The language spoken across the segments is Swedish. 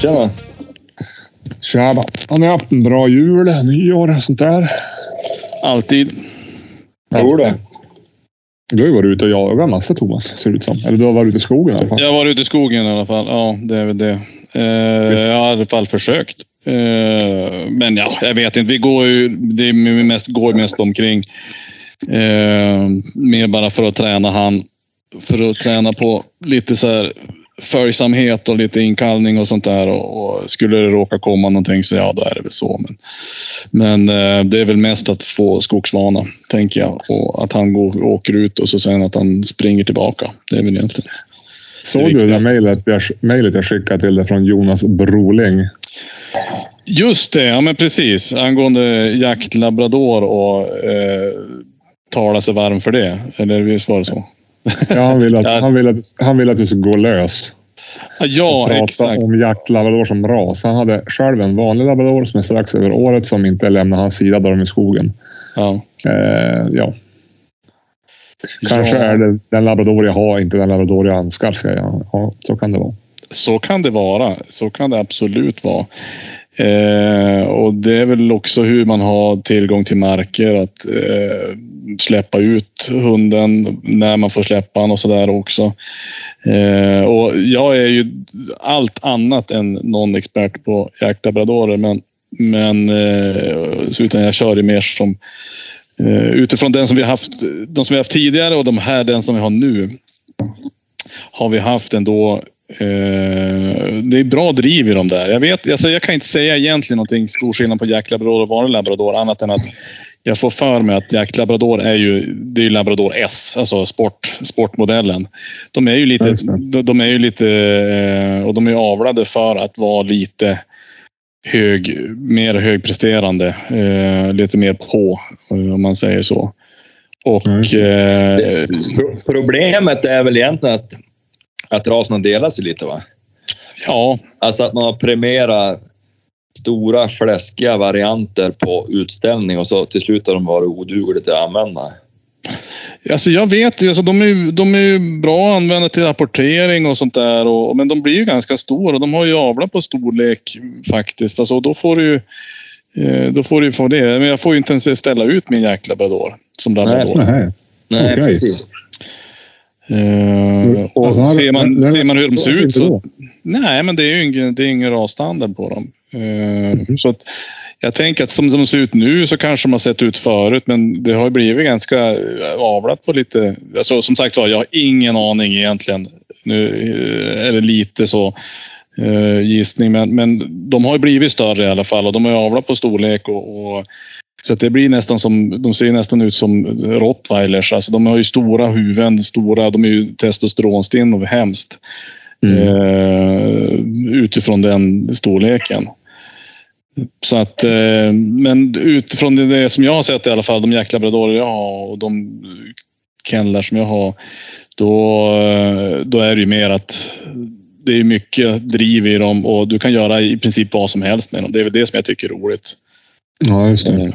Tjena. Tjaba. Har ni haft en bra jul, nyår och sånt där? Alltid. Jo då. Du har ju varit ute och jagat massa Thomas, ser det ut som. Eller du har varit ute i skogen i alla fall. Jag har varit ute i skogen i alla fall. Ja, det är väl det. Eh, jag har i alla fall försökt. Eh, men ja, jag vet inte. Vi går ju, det är mest, går mest omkring. Eh, mer bara för att träna han. För att träna på lite så här följsamhet och lite inkallning och sånt där. Och, och skulle det råka komma någonting så ja, då är det väl så. Men, men eh, det är väl mest att få skogsvana, tänker jag. Och att han går, åker ut och så sen att han springer tillbaka. Det är väl egentligen Såg du det viktigaste. mejlet jag, mejlet jag skickade till dig från Jonas Broling? Just det, ja men precis. Angående jaktlabrador och eh, tala sig varm för det. Eller visst var det så? Ja, han, vill att, Ja. han, vill att, han vill att du ska gå lös. Ja, prata exakt. om jaktlabrador som ras. Han hade själv en vanlig labrador som är strax över året som inte lämnar hans sida där de är i skogen. Ja. Eh, ja. Kanske Ja. är det den labrador jag har, inte den labrador jag önskar. Ska jag. Ja, så kan det vara. Så kan det vara. Så kan det absolut vara. Eh, och det är väl också hur man har tillgång till marker. Att eh, släppa ut hunden när man får släppa den och sådär också. Eh, och jag är ju allt annat än någon expert på jaktlabradorer. Men, men eh, utan jag kör ju mer som eh, utifrån den som vi haft, de som vi haft tidigare och de här, den som vi har nu. Har vi haft ändå Eh, det är bra driv i dem där. Jag, vet, alltså jag kan inte säga egentligen någonting stor skillnad på jaktlabrador och vanlig labrador annat än att jag får för mig att jaktlabrador är ju, det är ju labrador S, alltså sport, sportmodellen. De är ju lite, de, de är ju lite eh, och de är avlade för att vara lite hög, mer högpresterande, eh, lite mer på om man säger så. Och Mm. eh, Pro- Problemet är väl egentligen att, att raserna delar sig lite va? ja, Alltså att man har premierat stora fläskiga varianter på utställning och så till slut har de varit odugliga att använda. Alltså jag vet ju, alltså de, är, ju- de är ju bra att använda till rapportering och sånt där. Och, men de blir ju ganska stora och de har ju avlat på storlek faktiskt. Alltså, då får du ju eh, då får du få det. Men jag får ju inte ens ställa ut min jacklabrador som labrador. Nej. Nej, Okej. precis. Eh, och Alltså, ser, man, den- ser man hur de ser ut så... då. Nej, men det är ju ingen, det är ingen rasstandard på dem. Eh, Så att jag tänker att som de ser ut nu så kanske de har sett ut förut, men det har blivit ganska eh, avlat på lite. Alltså, som sagt var, jag har ingen aning egentligen. Nu är det lite så eh, gissning, men, men de har blivit större i alla fall och de har avlat på storlek och, och så det blir nästan som, de ser nästan ut som rottweilers. Alltså de har ju stora huvuden, stora, de är ju testosteronstinn och hemskt. Mm. Eh, utifrån den storleken. Så att, eh, men utifrån det, det som jag har sett i alla fall, de jaklabradorer jag har och de kennlar som jag har, då, eh, då är det ju mer att det är mycket driv i dem och du kan göra i princip vad som helst med dem. Det är väl det som jag tycker är roligt. Ja, just det.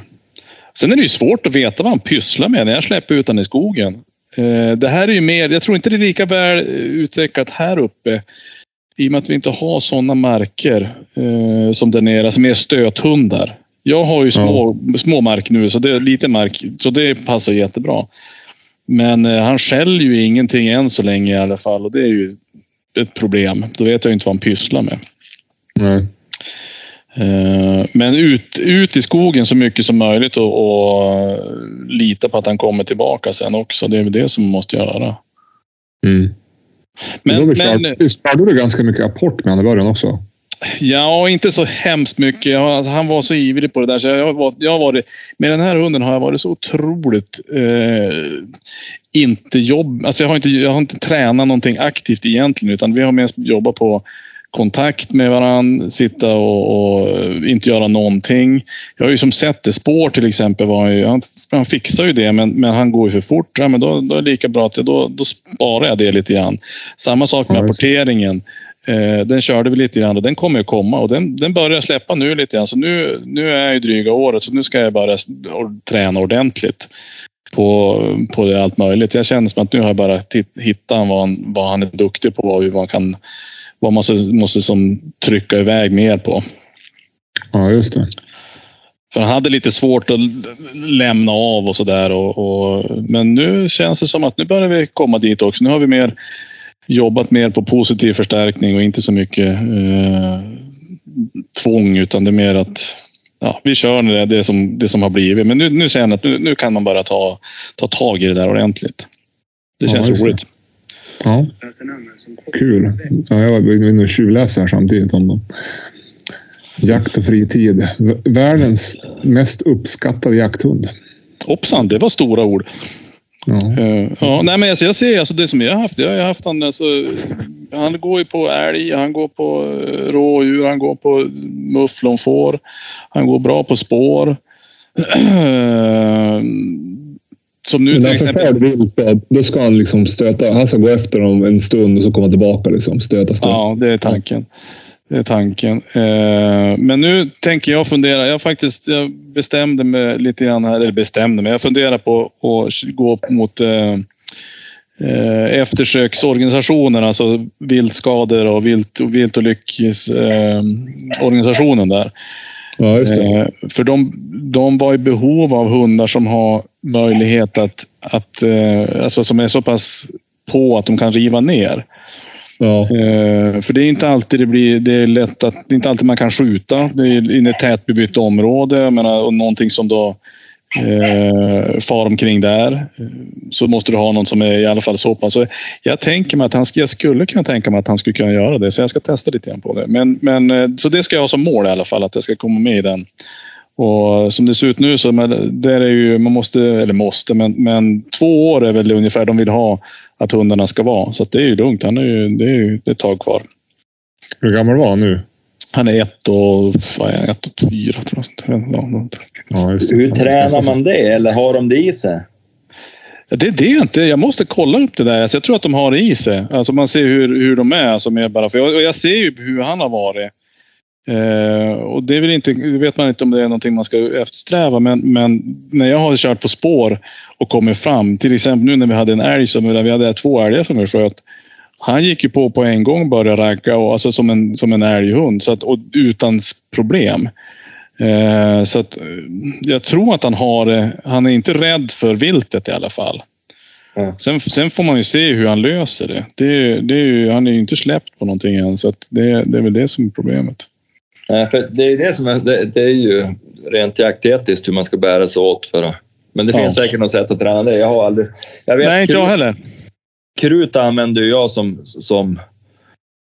Sen är det ju svårt att veta vad han pysslar med när jag släpper ut honom i skogen. Eh, Det här är ju mer, jag tror inte det är lika väl utvecklat här uppe. I och med att vi inte har sådana marker eh, som där nere, alltså mer stöthundar. Jag har ju små, små mark nu, så det är lite mark, så det passar jättebra. Men eh, han skäller ju ingenting än så länge i alla fall och det är ju ett problem. Då vet jag inte vad han pysslar med. Nej. Eh, Men ut, ut i skogen så mycket som möjligt och, och lita på att han kommer tillbaka sen också. Det är väl det som man måste göra. Mm. Men, Men, körde, visst körde du ganska mycket apport med honom i början också? ja, inte så hemskt mycket. Alltså, han var så ivrig på det där. Så jag, varit- jag har varit, med den här hunden har jag varit så otroligt eh, inte jobb. Alltså jag, har inte, jag har inte tränat någonting aktivt egentligen, utan vi har mest jobbat på kontakt med varandra, sitta och, och inte göra någonting. Jag har ju som sett det. Spår till exempel, var ju, han, han fixar ju det, men, men han går ju för fort. Ja, men då, då är det lika bra att då, då sparar jag det lite grann. Samma sak med Ja, just det. apporteringen. Eh, den körde vi lite grann och den kommer att komma och den, den börjar släppa nu lite grann. Så nu, nu är jag ju dryga året så nu ska jag börja träna ordentligt på, på det allt möjligt. Jag känner som att nu har jag bara hittat vad han, vad han är duktig på och vad man kan vad man måste, som trycka iväg mer på. Ja, just det. För han hade lite svårt att lämna av och sådär. Och, och, men nu känns det som att nu börjar vi komma dit också. Nu har vi mer jobbat mer på positiv förstärkning och inte så mycket eh, tvång utan det är mer att ja, vi kör det, det, som, det som har blivit. Men nu, nu känner jag att nu, nu kan man bara ta, ta tag i det där ordentligt. Det känns ja, roligt. Ja. Kul. Ja, jag var inne och tjuvläste här samtidigt om dem. Jakt och fritid. Världens mest uppskattade jakthund. Hoppsan, det var stora ord. Ja. Uh, ja, nej, men alltså jag ser alltså det som jag har haft. Jag har haft han, alltså, han går ju på älg, han går på eh, rådjur, han går på mufflonfår. Han går bra på spår. Som nu till exempel. Vilt, då ska han liksom stöta. Han ska gå efter dem en stund och så komma tillbaka liksom. Stöta, stöta. Ja, det är tanken. Det är tanken. Eh, men nu tänker jag fundera. Jag faktiskt jag bestämde mig lite grann här. Eller bestämde mig. Jag funderar på att gå mot eh, eh, eftersöksorganisationen, alltså viltskador och vilt, viltolycksorganisationen där. Ja. Eh, för de, de var i behov av hundar som har möjlighet att, att eh, alltså som är så pass på att de kan riva ner. Ja. Eh, för det är inte alltid det blir, det är lätt att, det är inte alltid man kan skjuta. Det är i ett tätbebyggt område, jag menar, och någonting som då eh, far omkring där. Så måste du ha någon som är i alla fall så pass. Så jag tänker mig att han, jag skulle kunna tänka mig att han skulle kunna göra det, så jag ska testa lite grann på det. Men, men, eh, så det ska jag ha som mål i alla fall, att jag ska komma med i den. Och som det ser ut nu så där är ju, man måste, eller måste, men, men två år är väl ungefär de vill ha att hundarna ska vara. Så det är ju lugnt. Han är ju, det är ju det är ett tag kvar. Hur gammal var han nu? Han är ett och, vad är ett och fyra tror jag. Ja, Hur tränar man det? Eller har de det i sig? Det är det inte. Jag måste kolla upp det där. Alltså jag tror att de har det i sig. Alltså man ser hur, hur de är. Alltså med bara, för jag, jag ser ju hur han har varit. Eh, och det, är väl inte, vet man inte om det är någonting man ska eftersträva. Men, men när jag har kört på spår och kommit fram. Till exempel nu när vi hade en älg, som, vi hade två älgar som vi sköt. Han gick ju på på en gång och började ragga, och, alltså som en, som en älghund. Så att, och utan problem. Eh, så att, jag tror att han har Han är inte rädd för viltet i alla fall. Mm. Sen, sen, får man ju se hur han löser det. det, det är ju, han är ju inte släppt på någonting än, så det, det är väl det som är problemet. Nej, för det är det som är, det, det är ju rent jaktetiskt hur man ska bära sig åt för att men det finns ja. säkert något sätt att träna det. Jag har aldrig... Jag vet, Nej, inte jag heller. Krut använde jag som, som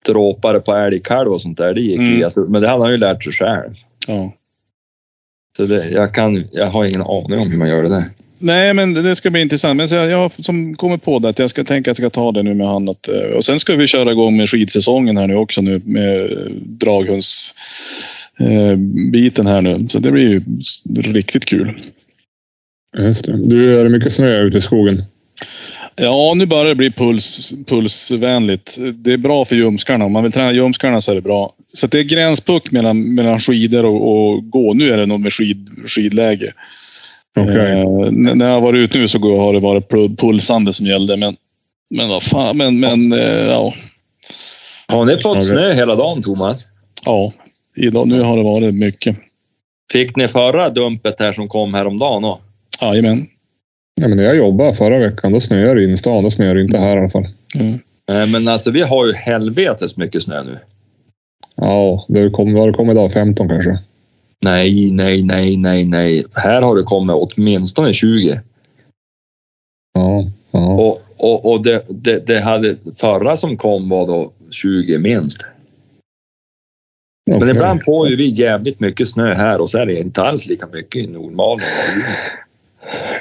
dråpare på älgkalv och sånt där. Det gick mm. ju. Men det hade han ju lärt sig själv. Ja. Så det, jag, kan, jag har ingen aning om hur man gör det där. Nej, men det ska bli intressant. Men jag har som kommit på det att jag ska tänka att jag ska ta det nu med han. Att, eh, och sen ska vi köra igång med skidsäsongen här nu också nu med draghundsbiten eh, här nu. Så det blir ju riktigt kul. Just det. Du, är det mycket snö ute i skogen? Ja, nu börjar det bli puls, pulsvänligt. Det är bra för ljumskarna. Om man vill träna ljumskarna så är det bra. Så det är gränspuck mellan, mellan skidor och, och gå. Nu är det nog med skid, skidläge. Okay. Eh, när jag har varit ute nu så har det varit pulsande som gällde. Men, men vad fan, men, men eh, ja. Har ni fått snö hela dagen, Thomas? Ja, idag, nu har det varit mycket. Fick ni förra dumpet här som kom häromdagen? Jajamän. Ja, men när jag jobbade förra veckan, då snöade det i stan. Då snöade det inte här i alla fall. Mm. Men alltså, vi har ju helvetes mycket snö nu. Ja, det kom, vad har det kommit idag? 15 kanske? Nej, nej, nej, nej, nej. Här har det kommit åtminstone 20. Ja, ja. Och, och, och det, det, det hade, förra som kom var då 20 minst. Okay. Men ibland får ju vi jävligt mycket snö här och så är det inte alls lika mycket i Nordmaling.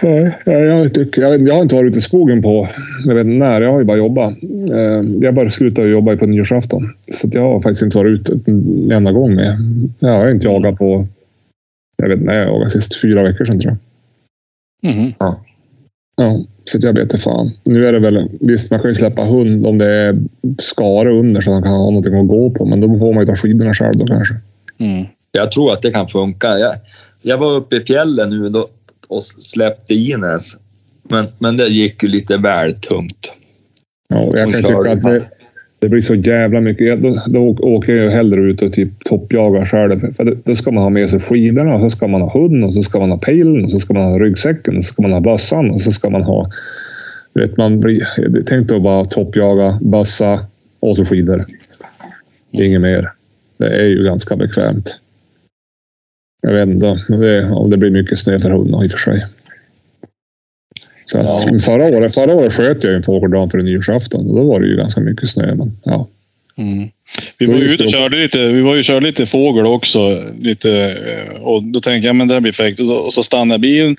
Nej, jag, tycker, jag, jag har inte varit ute i skogen på, jag vet inte när, jag har ju bara jobbat. Eh, jag bara slutade jobba på nyårsafton. Så jag har faktiskt inte varit ute en enda gång med. Jag har inte jagat på, jag vet inte när jag jagade sist, fyra veckor sedan tror jag. Mm. Ja. Ja, så jag vet inte fan. Nu är det väl, visst man kan ju släppa hund om det är skare under så att han kan ha någonting att gå på. Men då får man ju ta skidorna själv då kanske. Mm. Jag tror att det kan funka. Jag, jag var uppe i fjällen nu då, och släppte Ines. Men, men det gick ju lite väl tungt. Ja, jag kan tycka att det, det blir så jävla mycket. Då, då åker jag ju hellre ut och typ toppjagar själv. För då- ska man ha med sig skidorna och så ska man ha hunden och så ska man ha pejlen och så ska man ha ryggsäcken och så ska man ha bössan och så ska man ha... Vet, man blir, tänk då bara toppjaga, bössa och så skidor. Inget mer. Det är ju ganska bekvämt. Jag vet inte det, om det blir mycket snö för hundarna i och för sig. Så att, Ja. förra, året, förra året sköt jag en fågeldag för nyårsafton och då var det ju ganska mycket snö. Men, ja. Mm. Vi var ju ute och körde lite, vi var ju körde lite fågel också. Lite, eh, och då tänkte jag men det här blir perfekt. Och så, och så stannade bilen.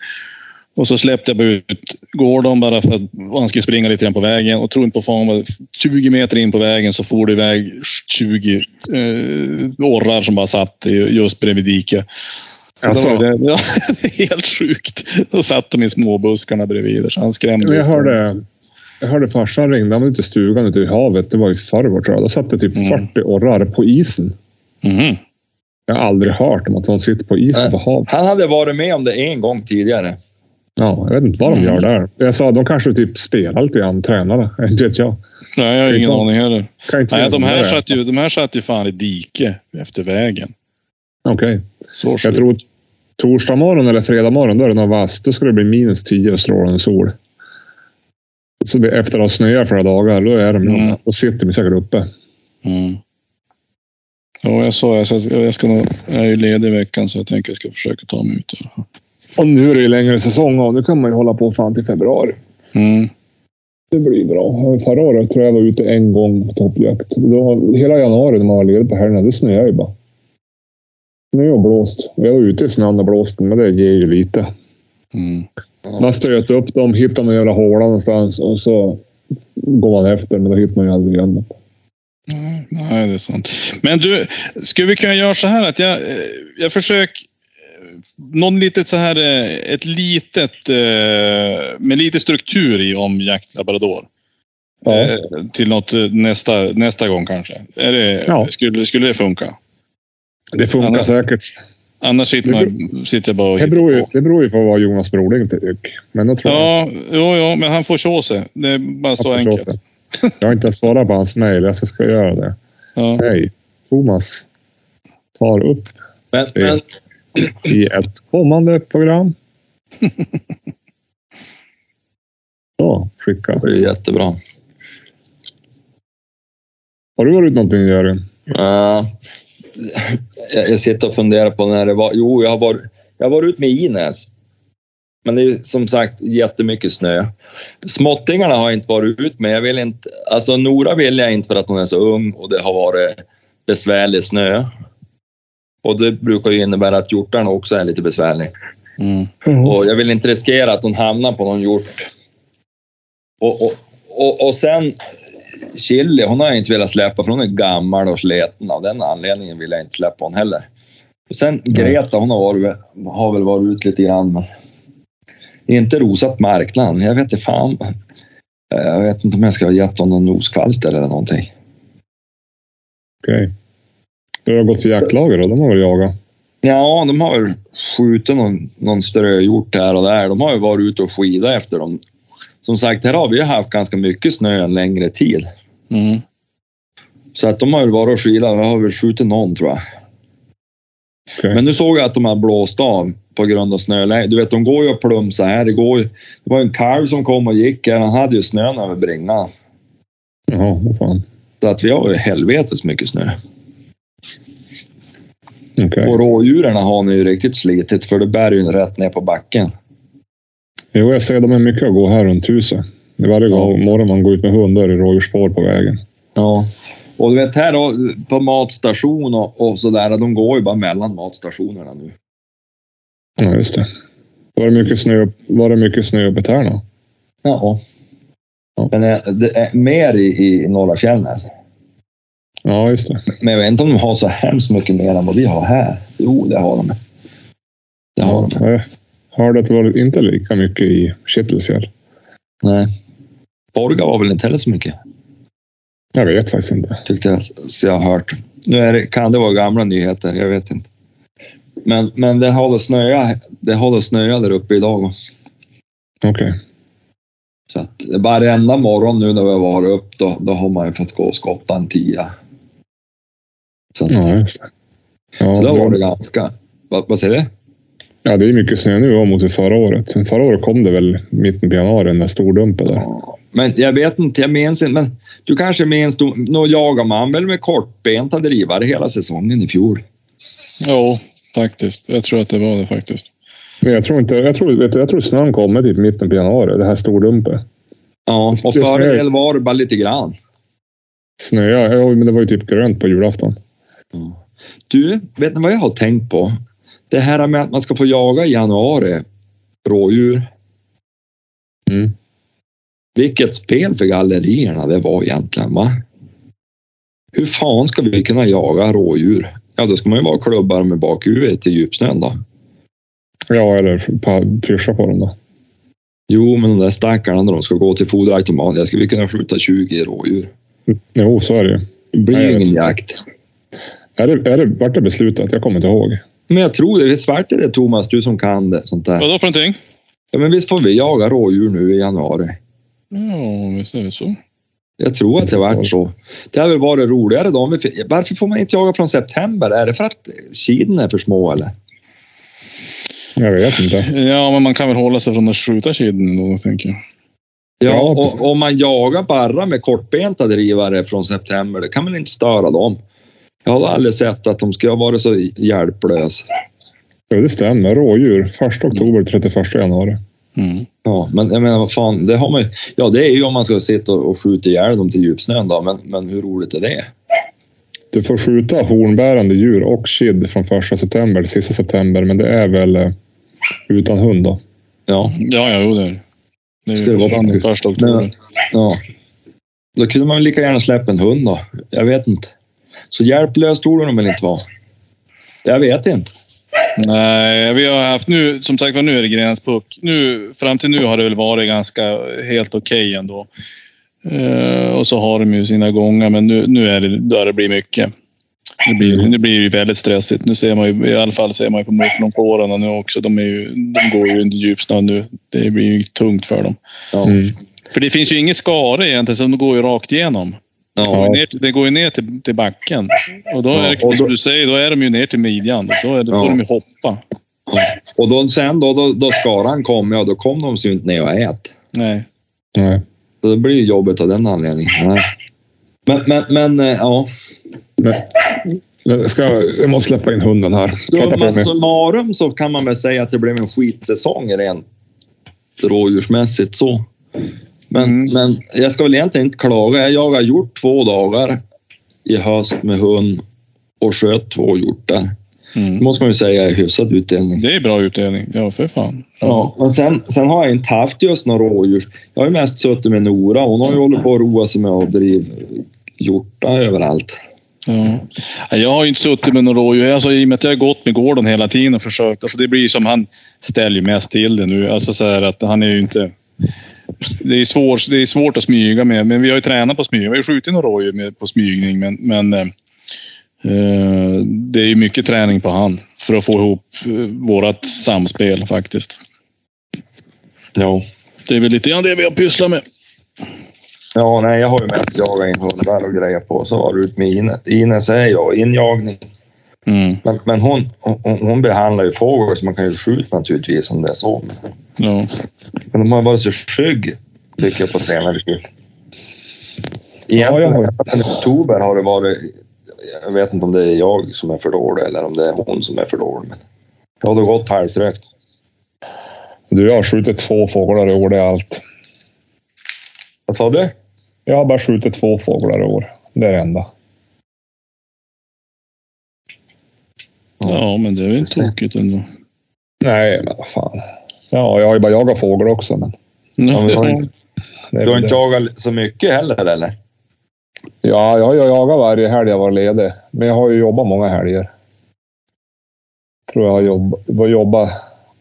Och så släppte jag bara ut Gordon bara för att han skulle springa lite grann på vägen. Och tro inte på fan vad 20 meter in på vägen så for det iväg 20 eh, orrar som bara satt i- just bredvid diket. Så Alltså. det, ja, det är helt sjukt. Då satt de i småbuskarna bredvid. där, Så han skrämde jag hörde, jag hörde farsan ringde. Han var ute i stugan ute i havet. Det var i förrgår tror jag. Då satt det typ Mm. 40 orrar på isen. Mhm. Jag har aldrig hört om att de sitter på isen Nej. på havet. Han hade varit med om det en gång tidigare. Ja, jag vet inte vad de gör där. Jag sa de kanske typ spelar lite grann, tränare. Inte vet jag. Nej, jag har ingen aning heller. Kan inte Nej, de här, satt ju, de här satt ju fan i dike efter vägen. Okej. Så Jag tror torsdag morgon eller fredag morgon, då är det nog vass. Då ska det bli minus 10 och strålande sol. Så det, efter att ha snöat flera dagar, då är de Mm. Då sitter de säkert uppe. Mm. Ja, jag sa jag, ska, jag, ska jag är ju ledig i veckan så jag tänker jag ska försöka ta mig ut. i alla fall. Och nu är det ju längre säsong och nu kan man ju hålla på fan till februari. Mm. Det blir bra. Förra året tror jag var ute en gång på toppjakt. Då, hela januari när man var ledig på helgerna, det snöade ju bara. Snö och blåst. Jag var ute i snön och blåst, men det ger ju lite. Mm. Man stöter upp dem, hittar någon jävla håla någonstans och så går man efter, men då hittar man ju aldrig igen dem. Nej, nej, det är sant. Men du, skulle vi kunna göra så här att jag, eh, jag försöker någon litet så här, eh, ett litet eh, med lite struktur i om jaktlabrador. Ja. Eh, Till något nästa, nästa gång kanske. Är det, Ja. skulle, skulle det funka? Det funkar Annars- säkert. Annars sitter, man, sitter jag bara och Det hittar beror, ju, på. det beror ju på vad Jonas Broling tycker. Men då tror jag... Ja, jo, jo, men han får så sig. Det är bara så jag enkelt. Jag har inte svarat på hans mejl. Jag ska göra det. Ja. Hej. Thomas tar upp Men, men i ett kommande program. Så, skicka. det är jättebra. Har du varit någonting Jörgen? Uh, jag, jag sitter och funderar på när det var. Jo, jag har varit, jag har varit ut med Ines. Men det är som sagt jättemycket snö. Småttingarna har jag inte varit ut med. Jag vill inte, alltså Nora vill jag inte för att hon är så ung och det har varit besvärlig snö. Och det brukar ju innebära att hjortarna också är lite besvärlig. Mm. Och jag vill inte riskera att hon hamnar på någon hjort. Och, och, och, och sen Chili, hon har jag inte velat släppa för hon är gammal och sliten. Av den anledningen vill jag inte släppa hon heller. Och sen Greta, hon har, varit, har väl varit ut lite grann. Men inte rosat marknaden. Jag vet inte fan. Eh, Jag vet inte om jag ska ha gett honom någon noskvalster eller någonting. Okej. Du har gått för jaktlager då? De har väl jagat? Ja, de har väl skjutit någon, någon ströhjort här och där. De har ju varit ute och skidat efter dem. Som sagt, här har vi haft ganska mycket snö en längre tid. Mm. Så att de har ju varit och skidat. Jag har väl skjutit någon tror jag. Okej. Men nu såg jag att de har blåst av på grund av snöläge. Du vet, de går ju och plumsar här. Det, går ju, det var en kalv som kom och gick här. Han hade ju snön över bringan. Jaha, vad fan. Så att vi har ju helvetes mycket snö. Okej. Och rådjuren har ni ju riktigt slitit för det bär ju rätt ner på backen. Jo, jag ser de är mycket att gå här runt huset. Det är varje gång morgon man går ut med hundar i rådjursspår på vägen. Ja. Och du vet här då, på matstation och, och sådär, de går ju bara mellan matstationerna nu. Ja, just det. Var det mycket snö, var det mycket snö uppe här då? Ja. Ja. Men det- det är mer i, i norra Fjällnäs. Ja, just det. Men jag vet inte om de har så hemskt mycket mer än vad vi har här. Jo, det har de. Det har de. Jag hörde att det var inte lika mycket i Kittelfjäll. Nej. Borga var väl inte heller så mycket, Jag vet faktiskt inte. tyckte jag så jag har hört. Nu är det, kan det vara gamla nyheter, jag vet inte. Men, men det har snöat det har snöat där uppe idag. Okej. Så att varenda morgon nu när vi har varit upp då, då har man ju fått gå och skotta en tia. Så Ja, just det. Ja, då var det, ganska... Vad, vad säger du? ja, det är mycket snö nu mot förra året. Förra året kom det väl mitten på januari, den där stordumpen där. Men jag vet inte, jag minns inte. Men du kanske minns, då, jagade man väl med kortbenta drivare hela säsongen i fjol? Jo, faktiskt. Jag tror att det var det faktiskt. Men jag tror inte, jag tror, vet du, jag tror snön kommer typ mitten på januari, det här stordumpen. Ja, och före var det bara lite grann. Snöa, ja, men det var ju typ grönt på julafton. Du, vet ni vad jag har tänkt på? Det här med att man ska få jaga i januari, rådjur. Mm. Vilket spel för gallerierna det var egentligen, va? Hur fan ska vi kunna jaga rådjur? Ja, då ska man ju vara klubbar med bakhuvudet till djupsnön då. Ja, eller pyscha på dem då. Jo, men de där stackarna när de ska gå till foderautomat, jag skulle kunna skjuta 20 rådjur. Jo, så är det ju. Det blir ju ingen jakt. Är det, är det, vart det beslutat? Jag kommer inte ihåg. Men jag tror det. Svart är det Thomas, du som kan det. Sånt där. Vadå för någonting? Ja, men visst får vi jaga rådjur nu i januari? Ja, visst är det så. Jag tror att det varit så. Det hade väl varit roligare då. Varför får man inte jaga från september? Är det för att kiden är för små eller? Jag vet inte. Ja, men man kan väl hålla sig från att skjuta kiden då, tänker jag. Ja, och om man jagar bara med kortbenta drivare från september, det kan väl inte störa dem? Jag har aldrig sett att de ska varit så hjälplösa. Jo, det stämmer. Rådjur. 1 oktober till 31 januari. Mm. Ja, men jag menar vad fan, det har man ju- Ja, det är ju om man ska sitta och och skjuta ihjäl dem till djupsnön då, men, men hur roligt är det? Du får skjuta hornbärande djur och kid från 1 september till sista september, men det är väl eh, utan hund då. Ja, Ja, ja, jo, det är det. Det är ju vara första oktober. ja. Då kunde man väl lika gärna släppa en hund då. Jag vet inte. Så hjälplöst torde de väl inte vara. Jag vet inte. Nej, vi har haft nu, som sagt var, nu är det gränspuck. Nu, fram till nu har det väl varit ganska helt okej ändå. Eh, och så har de ju sina gånger, men nu, nu är det, då det blir mycket. Nu blir, nu blir det ju väldigt stressigt. Nu ser man ju, i alla fall ser man ju på mufflonfårarna nu också. De, är ju, de går ju under djupsnö nu. Det blir ju tungt för dem. Ja. Mm. För det finns ju ingen skare egentligen, så de går ju rakt igenom. Det går ju Ja. ner, till- det går ju ner till, till backen. Och då Ja, är det, då- som du säger, då är de ju ner till midjan. Då, är det, då Ja. får de ju hoppa. Och då, sen då, då, då skaran kom, ja då kom de ju inte ner och ät. Nej. Nej. Så det blir ju jobbigt av den anledningen. Nej. Men, men, men eh, ja. Men, jag, ska, jag måste släppa in hunden här. Summa summarum så kan man väl säga att det blev en skitsäsong rent rådjursmässigt så. Men, Mm. men jag ska väl egentligen inte klaga. Jag har gjort två dagar i höst med hund och sköt två hjortar. Det Mm. måste man ju säga är hyfsad utdelning. Det är bra utdelning. Ja, för fan. Ja, men sen, sen har jag inte haft just några rådjur. Jag har ju mest suttit med Nora. Hon har ju hållit på att roa sig med att driva hjortar överallt. Ja. Ja, Jag har ju inte suttit med några rådjur. Alltså, I och med att jag har gått med Gordon hela tiden och försökt. Alltså, det blir som han ställer mest till det nu. Alltså, så här att han är ju inte... Det är, svårt, det är svårt att smyga med, men vi har ju tränat på smyga. Vi har ju skjutit några rådjur med, på smygning, men, men eh, eh, det är ju mycket träning på han för att få ihop eh, vårat samspel faktiskt. Ja. Det är väl lite grann det vi har pysslat med. Ja, nej, jag har ju mest jagat in hundar och grejer på. Så var det ut med Ines. Ines är jag, injagning. Mm. Men, men hon, hon, hon behandlar ju fåglar så man kan ju skjuta naturligtvis om det är så. Men, Ja. men de har varit så skygg tycker jag på senare tid. Egentligen i oktober har det varit... Jag vet inte om det är jag som är för dålig eller om det är hon som är för dålig. Men det har gått halvtrögt. Du, jag har skjutit två fåglar i år, det är allt. Vad sa du? Jag har bara skjutit två fåglar i år. Det är det enda. Ja, men det är väl inte tokigt ändå. Nej, men vad fan. Ja, jag har ju bara jagat fåglar också, men... Ja, men du har inte, du har jagat så mycket heller eller? Ja, jag har jagat varje helg jag var ledig. Men jag har ju jobbat många helger. Tror jag har jobbat, var jobbat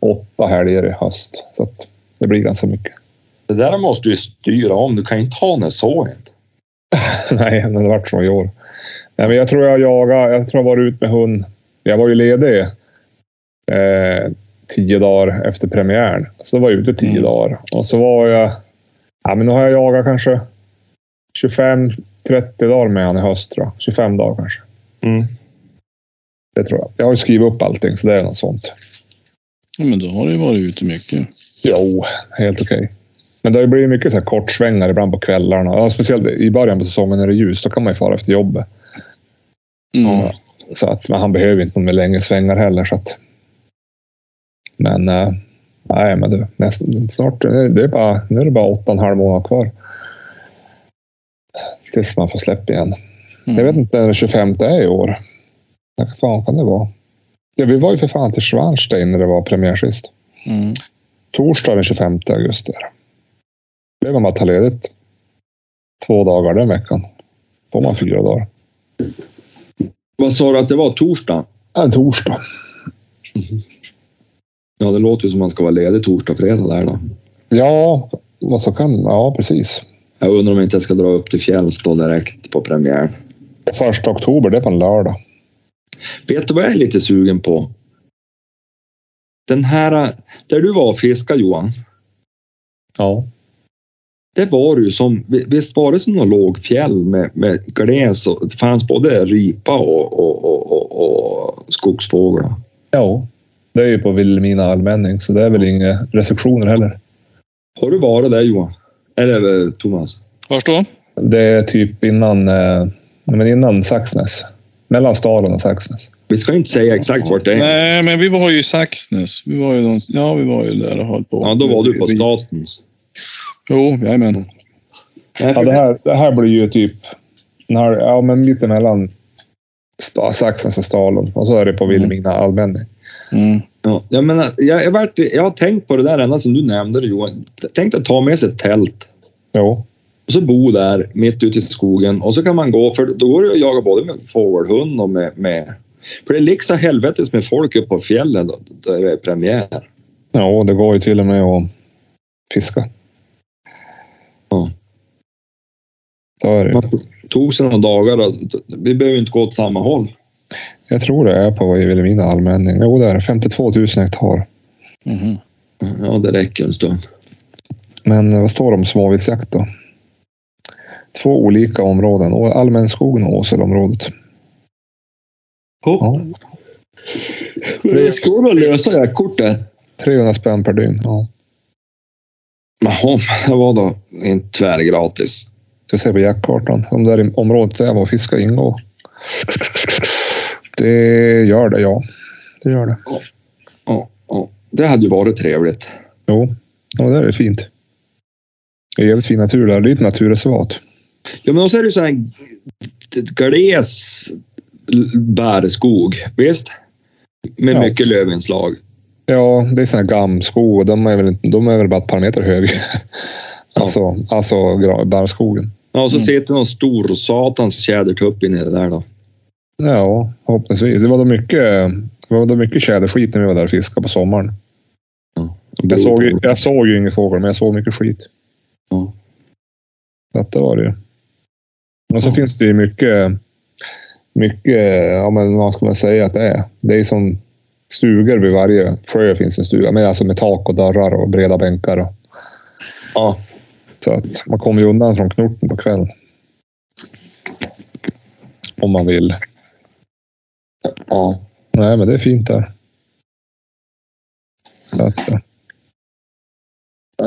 åtta helger i höst. Så att det blir ganska mycket. Det där måste du styra om. Du kan inte ha det så inte. Nej, men det vart så i år. Nej, men jag tror jag jagade. Jag tror jag var ut med hund. Jag var ju ledig eh, tio dagar efter premiären. Så då var jag ute tio Mm. dagar. Och så var jag... Ja, men nu har jag jagat kanske 25-30 dagar med han i höst. Jag. 25 dagar kanske. Mm. Det tror jag. Jag har ju skrivit upp allting, så det är något sånt. Ja, men då har du ju varit ute mycket. Jo, helt okej. Men det har ju blivit mycket så här kortsvängar ibland på kvällarna. Ja, speciellt i början på säsongen när det är ljus. Då kan man ju fara efter jobbet. Mm. Så att, men han behöver inte någon längre svängar heller. Så att, men eh, nej, men det, nästan, snart, det är bara, nu är det bara åtta och en halv månad kvar. Tills man får släppa igen. Mm. Jag vet inte när det 25 är i år. Vad fan kan det vara? Ja, vi var ju för fan till Schwanstein när det var premiär sist. Mm. Torsdag den 25 augusti. var man ta ledigt två dagar den veckan. Får man fyra dagar. Vad sa du att det var? Torsdag? En torsdag. Ja, det låter ju som man ska vara ledig torsdag, fredag där då. Ja, vad så kan... Ja, precis. Jag undrar om inte jag ska dra upp till fjälls då direkt på premiären. Första oktober, det är på en lördag. Vet du vad jag är lite sugen på? Den här, där du var och fiskade Johan. Ja. Det var ju som, visst var det som någon låg fjäll med, med gles och det fanns både ripa och, och, och, och, och skogsfåglar. Ja. Det är ju på Vilhelmina allmänning, så det är väl inga restriktioner heller. Har du varit där Johan? Eller eh, Thomas? Vars då? Det är typ innan, eh, men innan Saxnäs. Mellan Stalen och Saxnäs. Vi ska inte säga exakt vart det är. Nej, men vi var ju i Saxnäs. Vi var ju, de, ja, vi var ju där och höll på. Ja, då var du på statens. Jo, jajamän. Ja, det, här, det här blir ju typ den här, ja, men mitt emellan Sta- Saxnäs och Stalen. Och så är det på Vilhelmina allmänning. Mm. Ja, jag, menar, jag, jag, vart, jag har tänkt på det där ända som du nämnde det Johan. Tänk att ta med sig ett tält Jo. och så bo där mitt ute i skogen och så kan man gå, för då går det att jaga både med fågelhund och med, med för det är liksom helvetes med folk uppe på fjällen då, där det är premiär. Ja, det går ju till och med att fiska. Ja. Så är det. tog sig några dagar vi behöver inte gå åt samma håll. Jag tror det är på Vilhelmina allmänning. Jo, det är det. 52 000 hektar. Mhm. Ja, det räcker en stund. Men eh, vad står det om småviltsjakt då? Två olika områden. Allmänskogen och Åselområdet. Ja. Det svårt att lösa jaktkortet. 300 spänn per dygn. Ja. Jaha, det var då inte tvärgratis. Ska se på jaktkartan. Om det är i området där jag var och fiskade ingår. Det gör det, ja. Det gör det. Ja, ja. Det hade ju varit trevligt. Jo, ja, det är fint. Det är jävligt fin natur där. Det är ett naturreservat. Ja, men också är det sån här gles bärskog, visst? Med Ja. mycket lövinslag. Ja, det är sån här gamskog. De är väl, inte- de är väl bara ett par meter höga. Alltså, alltså barrskogen. Ja, och så Mm. sitter någon stor satans tjädertupp inne i det där då. Ja, förhoppningsvis. Det var då mycket, det var då mycket tjäderskit när vi var där och fiskade på sommaren. Jag såg, ju- jag såg ju ingen fågel, men jag såg mycket skit. Ja. Så att det var det ju. Och så Ja. finns det ju mycket, mycket, ja men vad ska man säga att det är? Det är som stugor vid varje sjö finns en stuga. Men alltså med tak och dörrar och breda bänkar. Och, Ja. Så att man kommer ju undan från knorten på kvällen. Om man vill. ja. Nej, men det är fint där. Att, ja.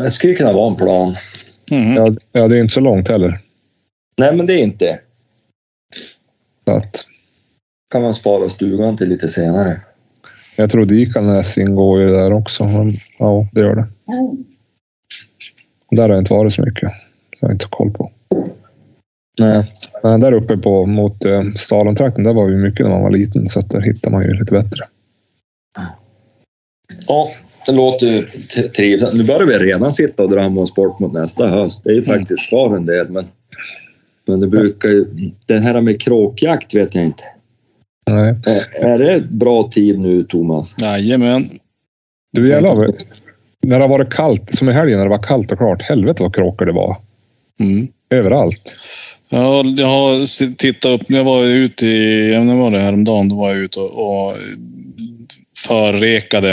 Det skulle kunna vara en plan. Mhm. ja, ja, det är inte så långt heller. Nej, men det är inte. Så att, Kan man spara stugan till lite senare. jag tror Dikanäs ingår ju där också. Men, ja, det gör det. Där har jag inte varit så mycket. Så jag har inte koll på. Nej. Men där uppe på, mot eh, Stalentrakten, där var vi mycket när man var liten. Så att där hittar man ju lite bättre. Ja, det låter ju trivsamt. Nu börjar vi redan sitta och drömma oss bort mot nästa höst. Det är ju Mm. faktiskt kvar en del, men, men det brukar ju... Det här med kråkjakt vet jag inte. Nej. Är, är det bra tid nu, Thomas? Jajamän. Det gäller, när det har varit kallt, som i helgen när det var kallt och klart. Helvete vad kråkor det var. Mm. Överallt. Ja, jag har tittat upp. Jag var ute i, när var det häromdagen, då var jag ute och, och förrekade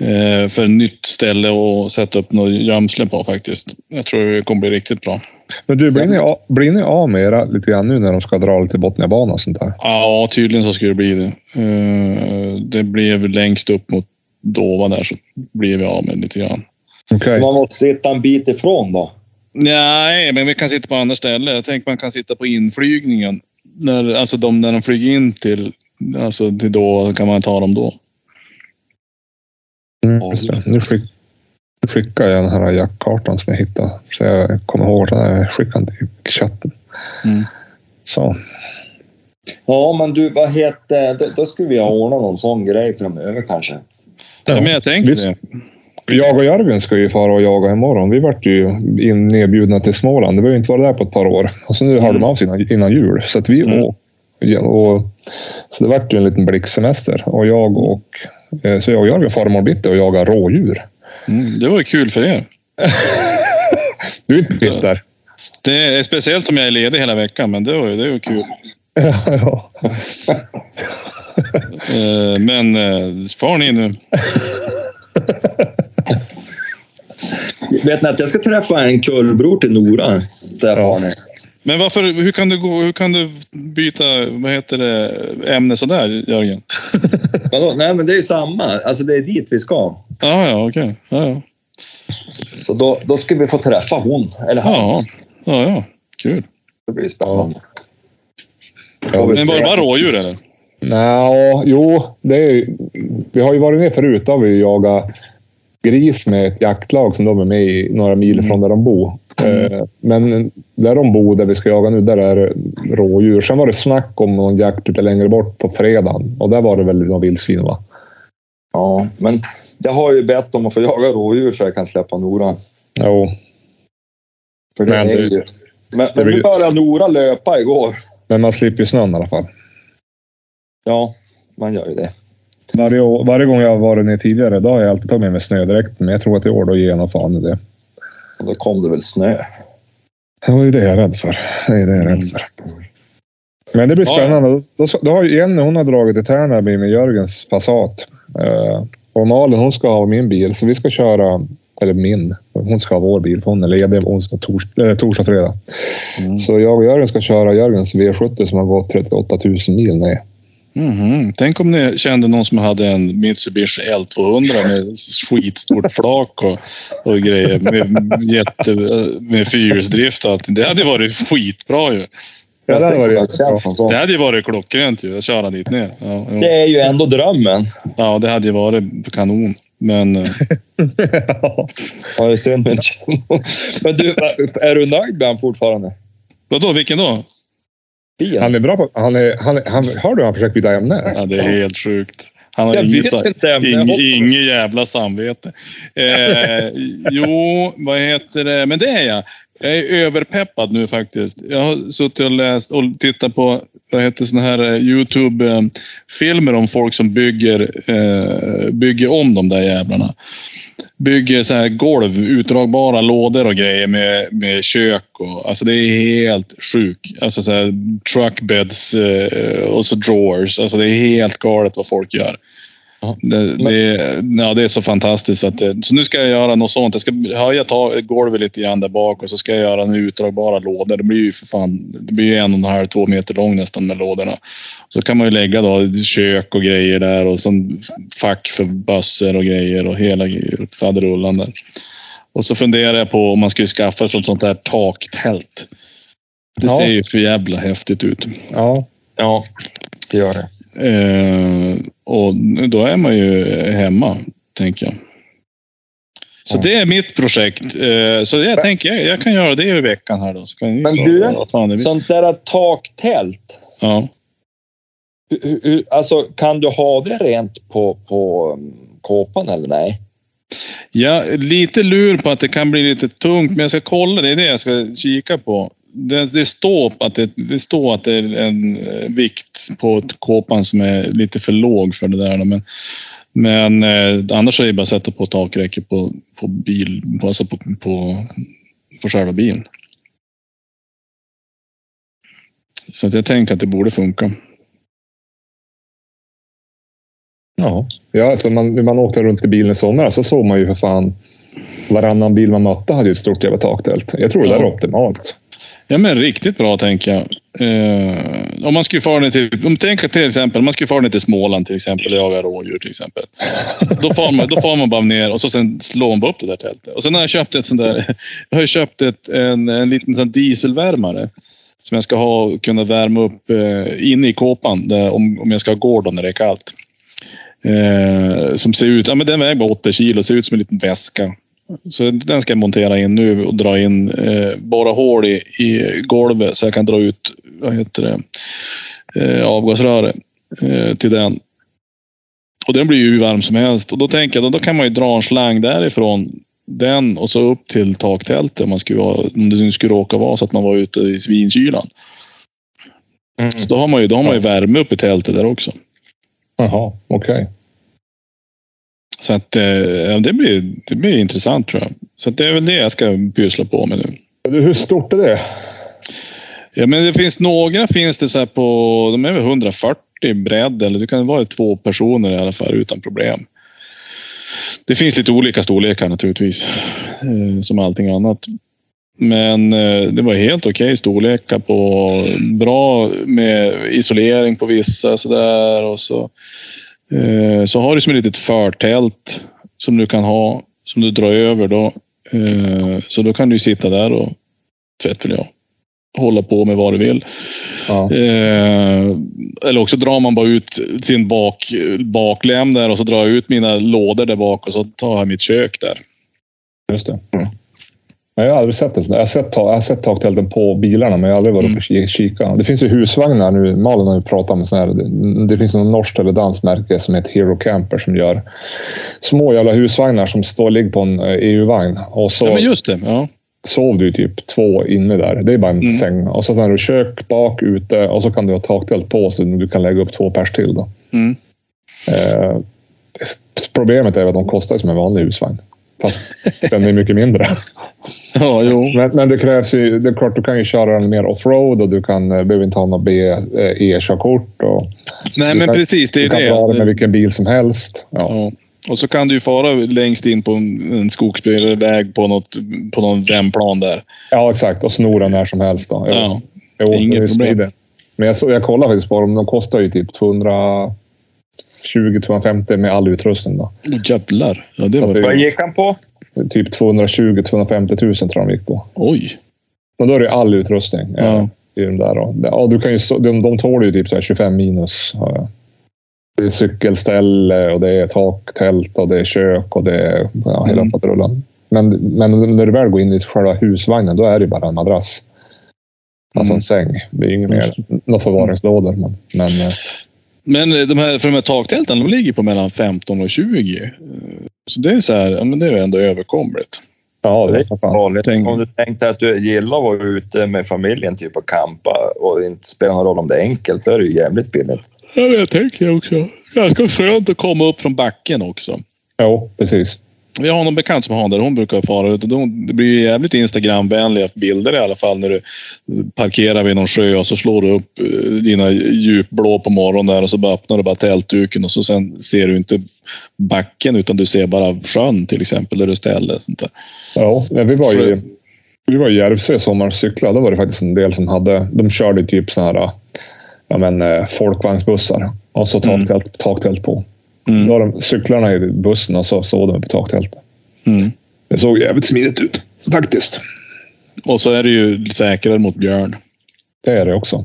eh, för ett nytt ställe och sätta upp något gömsle på faktiskt. Jag tror det kommer bli riktigt bra. Men du, blir ni, av- blir ni av med era lite grann nu när de ska dra lite Botniabanan och sånt där? Ja, tydligen så skulle det bli det. Eh, det blev längst upp mot Dova där så blev vi av med lite grann. Okej. Så man måste sitta en bit ifrån då. Nej, men vi kan sitta på andra ställen. Jag tänker man kan sitta på inflygningen. När, alltså de, när de flyger in till, alltså till då kan man ta dem då. Mm. Nu, skick, nu skickar jag den här jaktkartan som jag hittade. Så jag kommer ihåg det där. Jag skickade den till chatten. Mm. Så. Ja, men du, vad heter... Då, då skulle vi ha ordnat någon sån grej framöver kanske. Ja, men jag visst. det. Jag och Jörgen ska ju fara och jaga imorgon. Vi vart ju in nedbjudna till Småland. Det var ju inte varit där på ett par år. Och så nu hörde de av sig innan, innan jul. Så att vi Mm. och, ja, och Så det vart ju en liten blixtsemester. Och jag och eh, så jag och Jörgen far imorgon bitti och jagar rådjur. Mm, det var ju kul för er. Du är inte bitter? Det är speciellt som jag är ledig hela veckan, men det var ju, det var ju kul. ja. Eh, men eh, far ni nu. Vet ni att jag ska träffa en kullbror till Nora? Där har ni. Men varför, hur kan du gå, hur kan du byta, vad heter det, ämne sådär, Jörgen? Vadå? Nej, men det är ju samma. Alltså det är dit vi ska. Ja, ja, okej. Ja, ja. Så då, då ska vi få träffa hon, eller han. Ja, ja, ja. Kul. Det blir spännande. Ja, Men var det bara rådjur eller? Nå, jo, det är, vi har ju varit med förut. Då har vi jagat gris med ett jaktlag som de är med i några mil från där de bor. Eh, Men där de bor, där vi ska jaga nu, där är det rådjur. Sen var det snack om någon jakt lite längre bort på fredagen och där var det väl någon vildsvin, va? Ja, men jag har ju bett om att få jaga rådjur så jag kan släppa Nora. Jo, För det Men är ju... Men, men nu började Nora löpa igår. men man slipper ju snön i alla fall. Ja, man gör ju det. Varje, år, varje gång jag har varit ner tidigare, då har jag alltid tagit med mig snödräkten. Men jag tror att i år då ger jag fan i det. Och då kom det väl snö. Det var ju det jag är rädd för. Det är det jag är rädd för. Men det blir Ja, spännande. Då, då har Jenny hon har dragit till Tärnaby med Jörgens Passat. Eh, och Malin hon ska ha min bil, så vi ska köra... Eller min. Hon ska ha vår bil, för hon är ledig onsdag, tors, äh, torsdag, fredag. Mm. Så jag och Jörgen ska köra Jörgens V70 som har gått 38 000 mil ner. Mhm. Tänk om ni kände någon som hade en Mitsubishi L200 med skitstort flak och, och grejer med, jätte, med fyrhjulsdrift och allt. Det hade varit skitbra ju. Ja, det hade varit. Det hade ju varit klockrent ju att köra dit ner. Ja, jo. Det är ju ändå drömmen. ja, det hade ju varit kanon. Men eh, Ja. Ja, det är synd men Men du, är du nöjd med han fortfarande? vadå, vilken då? Bilen? Han är bra på... Han är, han, han, har du han försökt byta ämne? Ja, det är helt sjukt. Han har inget jävla samvete. Eh, jo, vad heter det? Men det är jag. Jag är överpeppad nu faktiskt. Jag har suttit och läst och tittat på vad heter såna här eh, Youtube-filmer om folk som bygger, eh, bygger om de där jävlarna. Bygger så här golv, utdragbara lådor och grejer med, med kök. Och, alltså det är helt sjukt. Alltså så här truckbeds eh, och så drawers. Alltså det är helt galet vad folk gör. Det, det, ja, det är så fantastiskt. Att det, så nu ska jag göra något sånt. Jag ska höja ta, golvet lite grann där bak och så ska jag göra med utdragbara lådor. Det blir ju för fan, det blir ju en och en halv, två meter lång nästan med lådorna. Så kan man ju lägga då kök och grejer där och sen fack för bössor och grejer och hela faderullan där. Och så funderar jag på om man skulle skaffa sig ett sånt där taktält. Det Ja. ser ju för jävla häftigt ut. Ja. Ja, det gör det. Eh, och då är man ju hemma, tänker jag. Så Ja. det är mitt projekt. Eh, så jag tänker jag, jag kan göra det i veckan här då. Men du. Sånt där taktält. Ja. Hur- hur- Alltså, kan du ha det rent på, på um, kåpan eller nej? ja, lite lur på att det kan bli lite tungt, men jag ska kolla. Det är det jag ska kika på. Det, det, står att det, det står att det är en eh, vikt på kåpan som är lite för låg för det där. Men Men eh, annars är det bara att sätta på takräcke på, på bil, på, alltså på, på, på själva bilen. Så att jag tänkte att det borde funka. Ja, ja alltså man, när man åkte runt i bilen i somras så såg man ju för fan varannan bil man mötte hade ju ett stort jävla taktält. Jag tror det Ja. där är optimalt. Ja, men riktigt bra tänker jag. Eh, om man skulle fara ner till, om tänker till exempel, om man skulle fara ner till Småland till exempel och jaga rådjur till exempel. Då far man, då far man bara ner och så sen slår man upp det där tältet. Och sen har jag köpt ett sånt där, jag har köpt ett, en, en liten sån dieselvärmare. Som jag ska ha, kunna värma upp eh, inne i kåpan där, om, om jag ska ha gården när det är kallt. Eh, som ser ut, ja men den väger bara 80 kilo, ser ut som en liten väska. Så den ska jag montera in nu och dra in, eh, borra hål i, i golvet så jag kan dra ut, vad heter det, eh, avgasröret eh, till den. Och den blir ju hur varm som helst. Och då tänker jag, då, då kan man ju dra en slang därifrån den och så upp till taktältet om, man skulle vara, om det nu skulle råka vara så att man var ute i svinkylan. Mm. Så då har man ju, då har man ju värme upp i tältet där också. Jaha, okej. Så att eh, ja, det, blir, det blir intressant tror jag. Så det är väl det jag ska pyssla på med nu. Hur stort är det? Ja, men det finns några finns det så på, de är väl 140 bredd eller det kan vara två personer i alla fall utan problem. Det finns lite olika storlekar naturligtvis, eh, som allting annat. Men eh, det var helt okej storlekar på bra med isolering på vissa sådär och så. Eh, så har du som ett litet förtält som du kan ha som du drar över då. Eh, så då kan du sitta där och väl jag hålla på med vad du vill. Ja. Eh, eller också drar man bara ut sin bak, baklem där och så drar jag ut mina lådor där bak och så tar jag mitt kök där. Just det. Men jag har aldrig sett det. sådär. Jag har sett, jag har sett taktälten på bilarna, men jag har aldrig varit uppe och ki- kika. Det finns ju husvagnar nu. Malin har ju pratat om sådana här. Det, finns något norskt eller danskt märke som heter Hero Camper som gör små jävla husvagnar som står ligger på en eh, EU-vagn. Och så Ja, men just det. Ja. sov du typ två inne där. Det är bara en Mm. säng. Och så har du kök bak, ute och så kan du ha taktält på så du kan lägga upp två pers till. Då. Mm. Eh, problemet är att de kostar som en vanlig husvagn. Fast den är mycket mindre. ja, jo. Men, men det krävs ju, det är klart du kan ju köra den mer offroad och du kan, eh, behöver inte ha något eh, E-körkort. Och Nej, Du men kan- precis. Det du är kan dra den med det. vilken bil som helst. Ja. Ja. Och så kan du ju fara längst in på en, en skogsväg på, något, på någon rämplan där. ja, exakt. Och snor den när som helst. Då. Jo, Ja. jo, det inget problem. Men jag, så, jag kollade faktiskt på dem. De kostar ju typ 220-250 med all utrustning. Då. Jävlar. Ja, det Så var... det- Vad gick han på? Typ 220-250 tusen tror jag de gick på. Oj. Och då är det all utrustning. Ja. eh, I de där då. Ja, du kan ju, de, de tål ju typ så här 25 minus. Det är cykelställe och det är taktält och det är kök och det är ja, hela Mm. faderullan. Men, men när du väl går in i själva husvagnen, då är det bara en madrass. Alltså Mm. en säng. Det är inget mer. Några förvaringslådor. Men, men eh, Men eh, de här, för de här taktälten, de ligger på mellan 15 och 20. Eh, Så det är så här, ja, men det är ändå överkomligt. ja, det är vanligt. Tänk- Om du tänkte att du gillar att vara ute med familjen typ och campa och inte spelar någon roll om det är enkelt, då är det ju jävligt billigt. Ja, jag tänker också. Ganska skönt att komma upp från backen också. Jo, precis. Jag har någon bekant som har det. Hon brukar fara ut. Det blir jävligt Instagramvänliga bilder i alla fall när du parkerar vid någon sjö och så slår du upp eh, dina djupblå på morgonen där och så bara öppnar du bara tältduken och så sen ser du inte backen utan du ser bara sjön till exempel där du ställer. Sånt där. Ja, vi var ju vi var i Järvsö i sommar och cyklade. Då var det faktiskt en del som hade... De körde typ såna här ja, men, eh, folkvagnsbussar och så Mm. taktält, taktält på. Mm. Då har de cyklarna i bussen och så sov de på taktältet. Mm. Det såg jävligt smidigt ut faktiskt. Och så är det ju säkrare mot björn. Det är det också.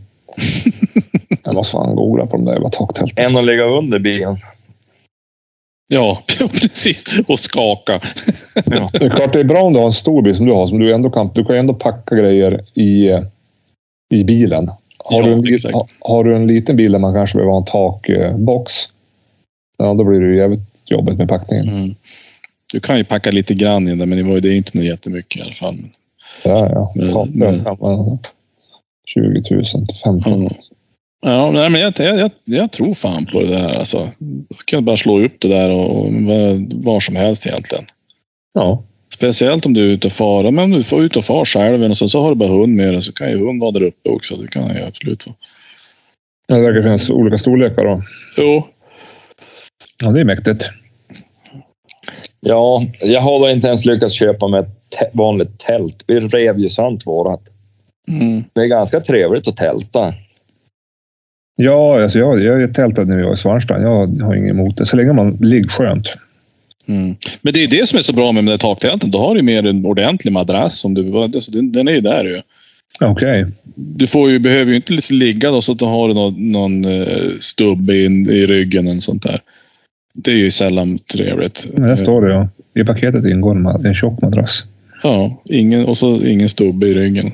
Jag måste fan googla på de där jävla taktälten. Än att ligga under bilen. Ja, ja, precis. Och skaka. Det är klart det är bra om du har en stor bil som du har. Som du, ändå kan, du kan ju ändå packa grejer i, i bilen. Har, Ja, du en, li- exakt. ha, har du en liten bil där man kanske behöver ha en takbox. Ja, då blir det ju jävligt jobbigt med packningen. Mm. Du kan ju packa lite grann in där, men det var det är ju inte något jättemycket i alla fall. Ja, ja. Men- Ta, men- ja, 20 000, 15 000. Ja, nej, men jag, jag, jag, tror fan på det där. Alltså, jag kan bara slå upp det där och, och var som helst egentligen. Ja. Speciellt om du är ute och far. Men om du får ut och far själv och så, så har du bara hund med dig så kan ju hund vara där uppe också. Det kan ju absolut vara. Ja, det verkar finnas olika storlekar då. Jo. Ja, det är mäktigt. Ja, jag har då inte ens lyckats köpa mig ett vanligt tält. Vi rev ju sant vårat. Mm. Det är ganska trevligt att tälta. Ja, alltså jag, jag tältade när vi var i Svarnstrand. Jag har inget emot det. Så länge man ligger skönt. Mm. Men det är det som är så bra med, med taktälten. Då har du mer en ordentlig madrass. Som du, alltså, den, den är ju där ju. Okej. Okay. Du får ju, behöver ju inte liksom ligga då, så att du har någon, någon uh, stubb i, i ryggen eller sånt där. Det är ju sällan trevligt. Men det står det ja. I paketet ingår en, tjock madrass. Ja, ingen, och så ingen stubbe i ryggen.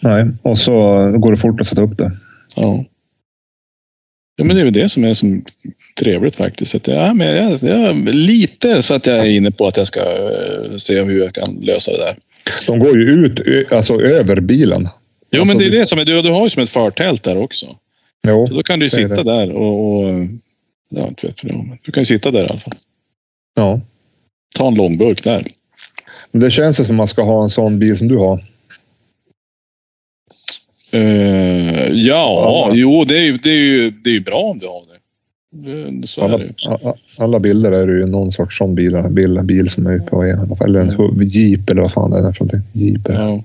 Nej, och så går det fort att sätta upp det. Ja. Ja, men det är väl det som är som trevligt faktiskt. Att jag, men jag, jag, lite så att jag är inne på att jag ska uh, se hur jag kan lösa det där. De går ju ut alltså över bilen. Jo, alltså, men det är det som är, du, du har ju som ett förtält där också. Jo, så då kan du sitta det. där och, och ja, inte vet jag, men du kan ju sitta där i alla fall. Ja. Ta en långburk där. Men det känns ju som man ska ha en sån bil som du har. Uh, ja, ja, jo, det är ju, det är ju, det är ju bra om du har det. Så alla, det. alla bilder är det ju någon sorts sån bil, bil, bil som är på alla fall. Eller en jeep eller vad fan det är för någonting. Jeep. Ja.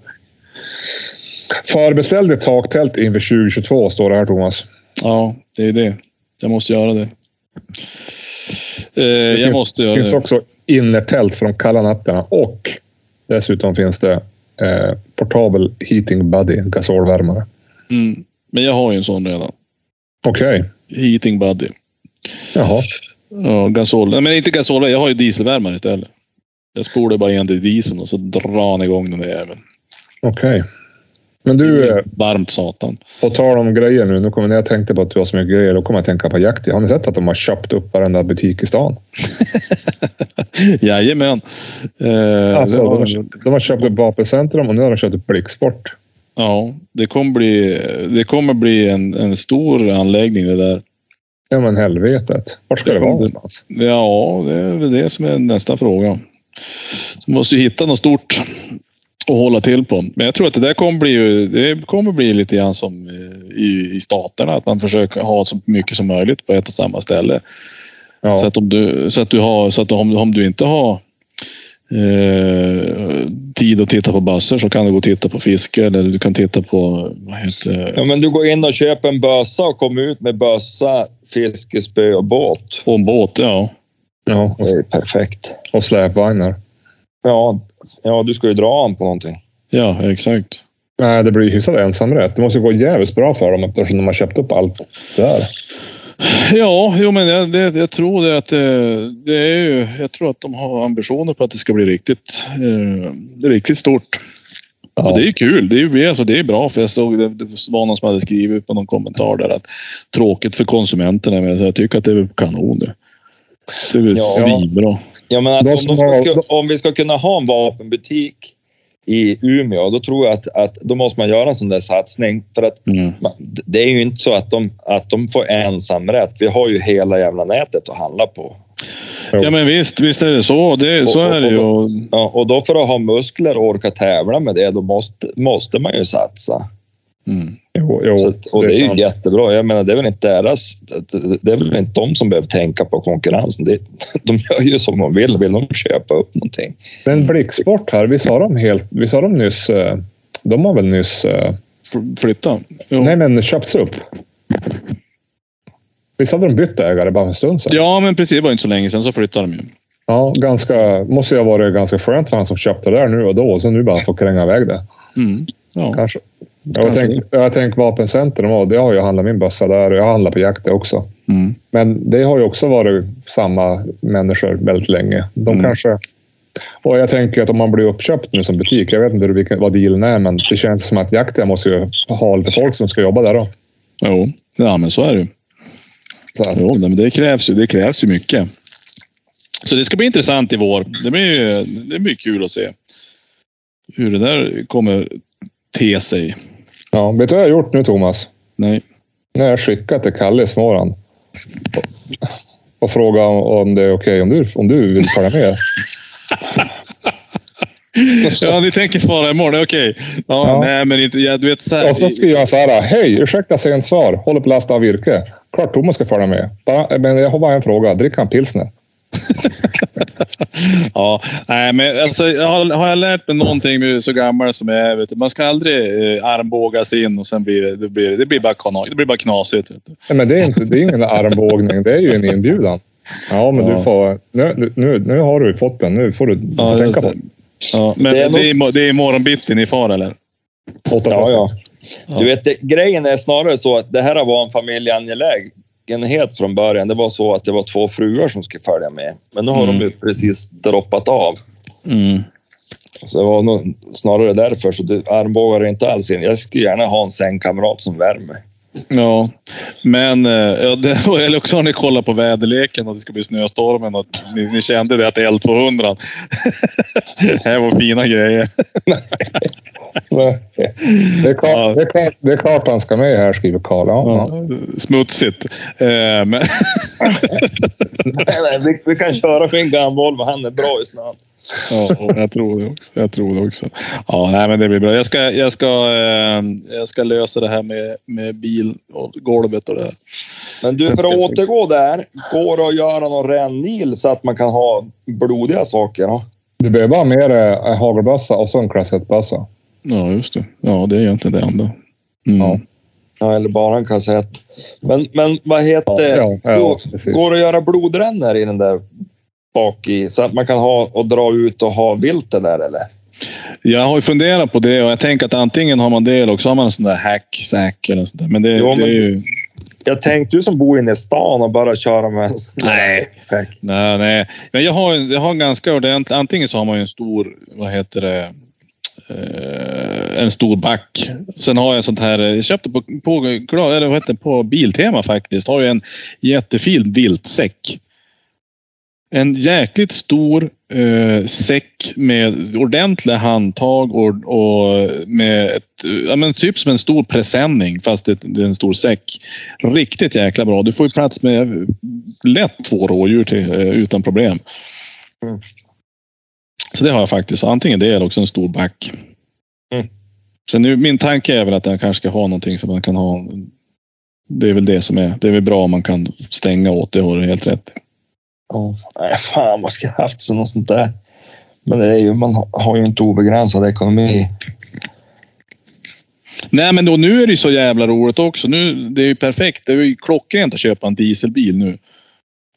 Förbeställde taktält inför 2022 står det här Thomas. ja, det är det. Jag måste göra det. Eh, jag finns, måste göra Det finns det. också innertält för de kalla nätterna och dessutom finns det eh, portabel heating buddy gasolvärmare. Mm. Men jag har ju en sån redan. Okej, Heating buddy. jaha. Ja, gasol. Nej, men inte gasol. Jag har ju dieselvärmare istället. Jag spolar bara in det i dieseln och så drar han igång den där jäveln. Okej. Men du, eh, Varmt satan. på tal om grejer nu. nu kommer, när jag tänkte på att du har så mycket grejer, då kommer jag tänka på jakt. Har ni sett att de har köpt upp varenda butik i stan? Jajamän. Eh, Alltså, de, var- har de har köpt upp Vapencentrum och nu har de köpt upp Blicksport. Ja, det kommer bli, det kommer bli en, en stor anläggning det där. Ja men helvetet. Vart ska Det det vara någonstans? Ja, det är väl det som är nästa fråga. Så måste ju hitta något stort att hålla till på. Men jag tror att det där kommer bli, det kommer bli lite grann som eh, i, i staterna. Att man försöker ha så mycket som möjligt på ett och samma ställe. Ja. Så att om du, så att du, har, så att om, om du inte har eh, tid att titta på bössor så kan du gå och titta på fiske eller du kan titta på vad heter, Ja, men du går in och köper en bössa och kommer ut med bössa, fiskespö och båt. på en båt. Ja. ja. Det är perfekt. Och släpvagnar. Ja, ja du ska ju dra an på någonting. ja, exakt. Nej, det blir hyfsat ensamrätt. Det måste ju gå jävligt bra för dem eftersom de har köpt upp allt där. Ja, jo, men jag, det, jag tror det att det, det är ju, jag tror att de har ambitioner på att det ska bli riktigt, eh, riktigt stort. Ja. Och det är kul. Det är ju alltså, det är bra. För jag såg det, det var någon som hade skrivit på någon kommentar där att tråkigt för konsumenterna. Men jag tycker att det är kanon det. Det är väl Ja. svinbra. Ja, men att om, har- ska, om vi ska kunna ha en vapenbutik i Umeå, då tror jag att, att då måste man göra en sån där satsning. För att Mm. man- det är ju inte så att de, att de får ensamrätt. Vi har ju hela jävla nätet att handla på. Ja, men visst, visst är det så. Det, så Och- och- är det ju. och Ja, och då för att ha muskler och orka tävla med det, då måste, måste man ju satsa. Mm. Jo, jo, Så, och det är ju jättebra. Jag menar, det är väl inte deras... det- Det är väl inte de som behöver tänka på konkurrensen. Det, de gör ju som de vill. Vill de köpa upp någonting? Men Blicksport här, visst har de helt... Visst har de nyss... eh, De har väl nyss... eh, F- Flytta. Jo. Nej, men köpts upp. Visst hade de bytt ägare bara för en stund sedan? Ja, men precis. Det var inte så länge sedan så flyttade de ju. Ja, ganska... Måste ju ha varit ganska skönt för han som köpte det där nu och då. Så nu bara får kränga iväg det. Mm. Ja. Kanske. Jag Kanske tänk, jag tänk Vapencentrum och det har ju handlat min bössa där. Jag handlar på jakt också. Mm. Men det har ju också varit samma människor väldigt länge. De Mm. kanske... Och jag tänker att om man blir uppköpt nu som butik, jag vet inte vilken, vad dealen är, men det känns som att jakten måste ju ha lite folk som ska jobba där då. Jo, ja, men så är det ju. Jo, men det krävs ju. Det krävs ju mycket. Så det ska bli intressant i vår. Det blir, det blir kul att se hur det där kommer te sig. Ja, vet du vad jag har gjort nu Thomas? Nej. När jag skickade till Kalle i Småland och, och frågade om, om det är okej om, du, om du vill följa med. Ja, ni tänker svara imorgon. Okej. Ja, Ja. Nej, men inte... Ja, du vet så här. Och så skriver han så här. Hej, ursäkta sent svar. Håller på att lasta av virke. Klart Thomas ska följa med. Bara, men jag har bara en fråga. Dricker han pilsner? Ja, nej, men alltså, jag har, har jag lärt mig någonting med så gammal som jag är. Vet du, man ska aldrig eh, armbågas in och sen blir det, det, blir, det blir bara knas, det blir bara knasigt. Vet du. Nej, men det är, inte, det är ingen armbågning. Det är ju en inbjudan. Ja, men Ja. du får... Nu, nu, nu har du fått den. Nu får du, du får Ja, tänka just på det. det. Ja, men Det är det, är, det är imorgon bitti ni far eller? 8.40. Ja, ja. Ja. Du vet, det, grejen är snarare så att det här var en familjeangelägenhet från början. Det var så att det var två fruar som skulle följa med. Men nu har Mm. de precis droppat av. Mm. Så det var nog snarare därför. Så du armbågar inte alls in. Jag skulle gärna ha en sängkamrat som värmer. Ja, men eh, ja, det, eller också har ni kollat på väderleken och det ska bli snöstormen och att ni, ni kände det att L200 det här var fina grejer. Nej. Det är, klart, Ja. det, är klart, det är klart han ska med här, skriver Karl. Ja, ja. Smutsigt. Eh, men, vi, vi kan köra med en gammal Volvo. Han är bra i snön. Ja, jag tror det också. Jag tror det också. Ja, nej, men det blir bra. Jag ska, jag ska, eh, jag ska lösa det här med, med bil och det här. Men du, för att återgå där. Går det att göra någon rännil så att man kan ha blodiga saker? Då? Du behöver bara dig en hagelbössa och så en klass 1-bössa. Ja, just det. Ja, det är egentligen det enda. Mm. Ja. Ja, eller bara en kassett. Men, men vad heter Ja, ja, går, det att göra blodrännor i den där bak i så att man kan ha och dra ut och ha vilt det där eller? Jag har ju funderat på det och jag tänker att antingen har man det eller också har man en sån där hack-sack eller sånt där. Men det, Jo, det är ju... Jag tänkte ju som bor inne i stan och bara köra med en sån där Nej. Nej, nej. Men jag har, jag har ganska ordentligt. Antingen så har man ju en stor, vad heter det, eh, en stor back. Sen har jag sånt här, jag köpte på, på, eller vad heter det, på Biltema faktiskt. Har jag en jättefin viltsäck. En jäkligt stor eh, säck med ordentliga handtag och, och med ett, ja, men typ som en stor presenning fast det, det är en stor säck. Riktigt jäkla bra. Du får ju plats med lätt två rådjur till, eh, utan problem. Mm. Så det har jag faktiskt. Antingen det eller också en stor back. Mm. Sen nu, min tanke är väl att jag kanske ska ha någonting som man kan ha. Det är väl det som är. Det är väl bra om man kan stänga åt. Det har du helt rätt. Ja. Nej, fan vad ska jag haft så något sånt där. Men det är ju, man har ju inte obegränsad ekonomi. Nej, men då, nu är det ju så jävla roligt också. Nu, det är ju perfekt. Det är ju klockrent att köpa en dieselbil nu.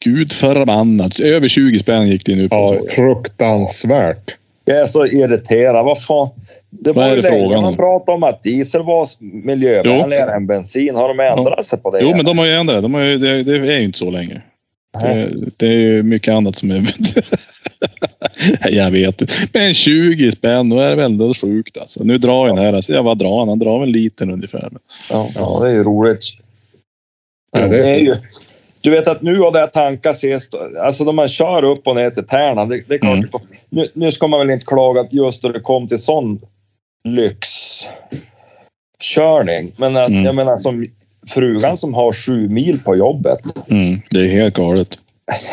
Gud förbannat. Över 20 spänn gick det nu på. Ja, fruktansvärt. Jag är så irriterad. Vad fan? Det Vad var är ju det länge man om? pratade om att diesel var miljövänligare än bensin. Har de ändrat sig på det? Jo, men de har ju ändrat det. De har ju, det. Det är ju inte så längre. Det, det är ju mycket annat som är... jag vet inte. Men 20 spänn, då är det väldigt sjukt alltså. Nu drar jag den här. Alltså, jag vad drar han? Han drar väl en liten ungefär. Ja, ja, det är ju roligt. Ja, det- är ju, du vet att nu har det tankat sist, alltså när man kör upp och ner till Tärna, det, det är klart, Mm. nu, nu ska man väl inte klaga att just då det kom till sån lyxkörning. Men att, Mm. jag menar som frugan som har sju mil på jobbet. Mm, det är helt galet.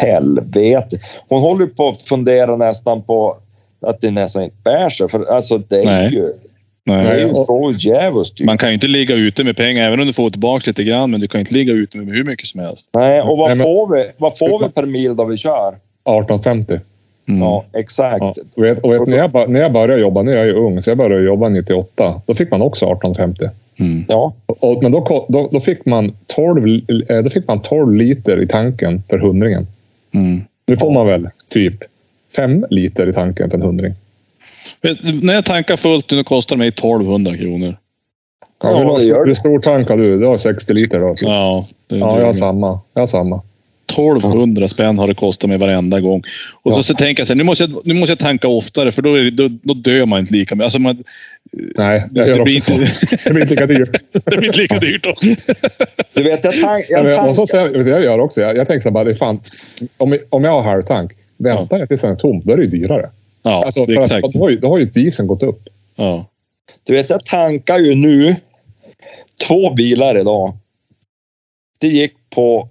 Helvete. Hon håller ju på att fundera nästan på att det nästan inte bär sig. För alltså det är Nej. ju, Nej. det är ju så djävulskt. Man kan ju inte ligga ute med pengar, även om du får tillbaka lite grann. Men du kan inte ligga ute med hur mycket som helst. Nej, och vad, Nej, men- får vi, vad får vi per mil då vi kör? 1850. Mm. Ja, exakt. Ja, och vet, och vet, när, jag, när jag började jobba, nu är jag ju ung, så jag började jobba 98. Då fick man också 1850. Mm. Ja, Och, och, men då, då, då, fick man 12, li- eh, då fick man 12 liter i tanken för hundringen. Mm. Nu får man väl typ 5 liter i tanken för en hundring. När jag tankar fullt nu, kostar det mig 1200 kronor. Ja, hur, gör det. hur stor tank har du? Du har 60 liter då? Ja, Ja, det, jag har samma. Jag har samma. 1200 spänn har det kostat mig varenda gång. Och så, Ja. så tänker jag så här, nu måste jag, nu måste jag tanka oftare för då, är det, då, då dör man inte lika mycket. Alltså man, Nej, jag det, gör blir också inte, så. Det blir inte lika dyrt. det blir inte lika dyrt då. du vet, jag, tank, jag jag, måste tankar. säga, vet du, jag gör också. Jag, jag tänker så här bara, det är fan, om, om jag har halvtank, väntar jag tills den är tom, då är det ju dyrare. Ja, Alltså, det för är att, exakt. då, har ju, då har ju dieseln gått upp. Ja. Du vet, jag tankar ju nu två bilar idag. det gick på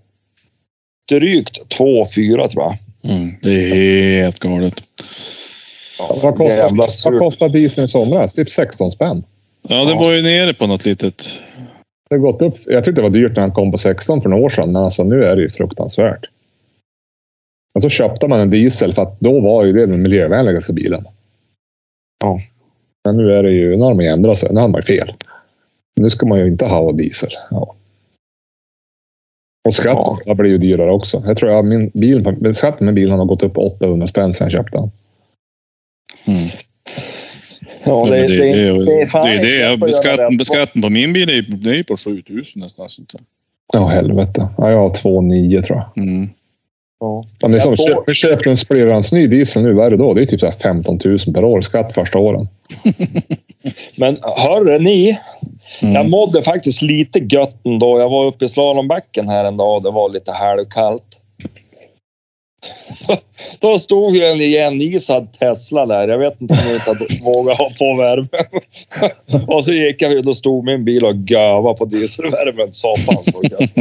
drygt 2,4 tror jag. Mm. Det är helt galet. Vad kostar, Jävla vad kostar dieseln i somras? Typ 16 spänn. Ja, det var ju nere på något litet. Det har gått upp. Jag tyckte det var dyrt när han kom på 16 för några år sedan, men alltså nu är det ju fruktansvärt. Och så köpte man en diesel för att då var ju det den miljövänligaste bilen. Ja. Men nu är det ju, nu har de ju ändrat sig. Nu har man ju fel. Nu ska man ju inte ha diesel. Ja. Och skatten har blivit dyrare också. Jag tror jag min bil, skatten med bilen har gått upp 800 spänn sedan jag köpte den. Mm. Ja, Ja, det, det, det, det, det, är fan det, det, att beskatten, det. beskatten på min bil är, det är ju på 7000 nästan. Ja, helvete. Ja, jag har 2,9 tror jag. Mm. Ja. Men det är som, såg- köper du en splirrans ny diesel nu, vad är det då? Det är typ så här 15 000 per år skatt första åren. Men hörru ni, Mm. jag mådde faktiskt lite gött då. Jag var uppe i slalombacken här en dag och det var lite halvkallt. Då stod ju en igenisad Tesla där. Jag vet inte om jag inte vågat ha på värmen. och så gick jag ut och stod min bil och gövade på dieselvärmen. Satan så gött.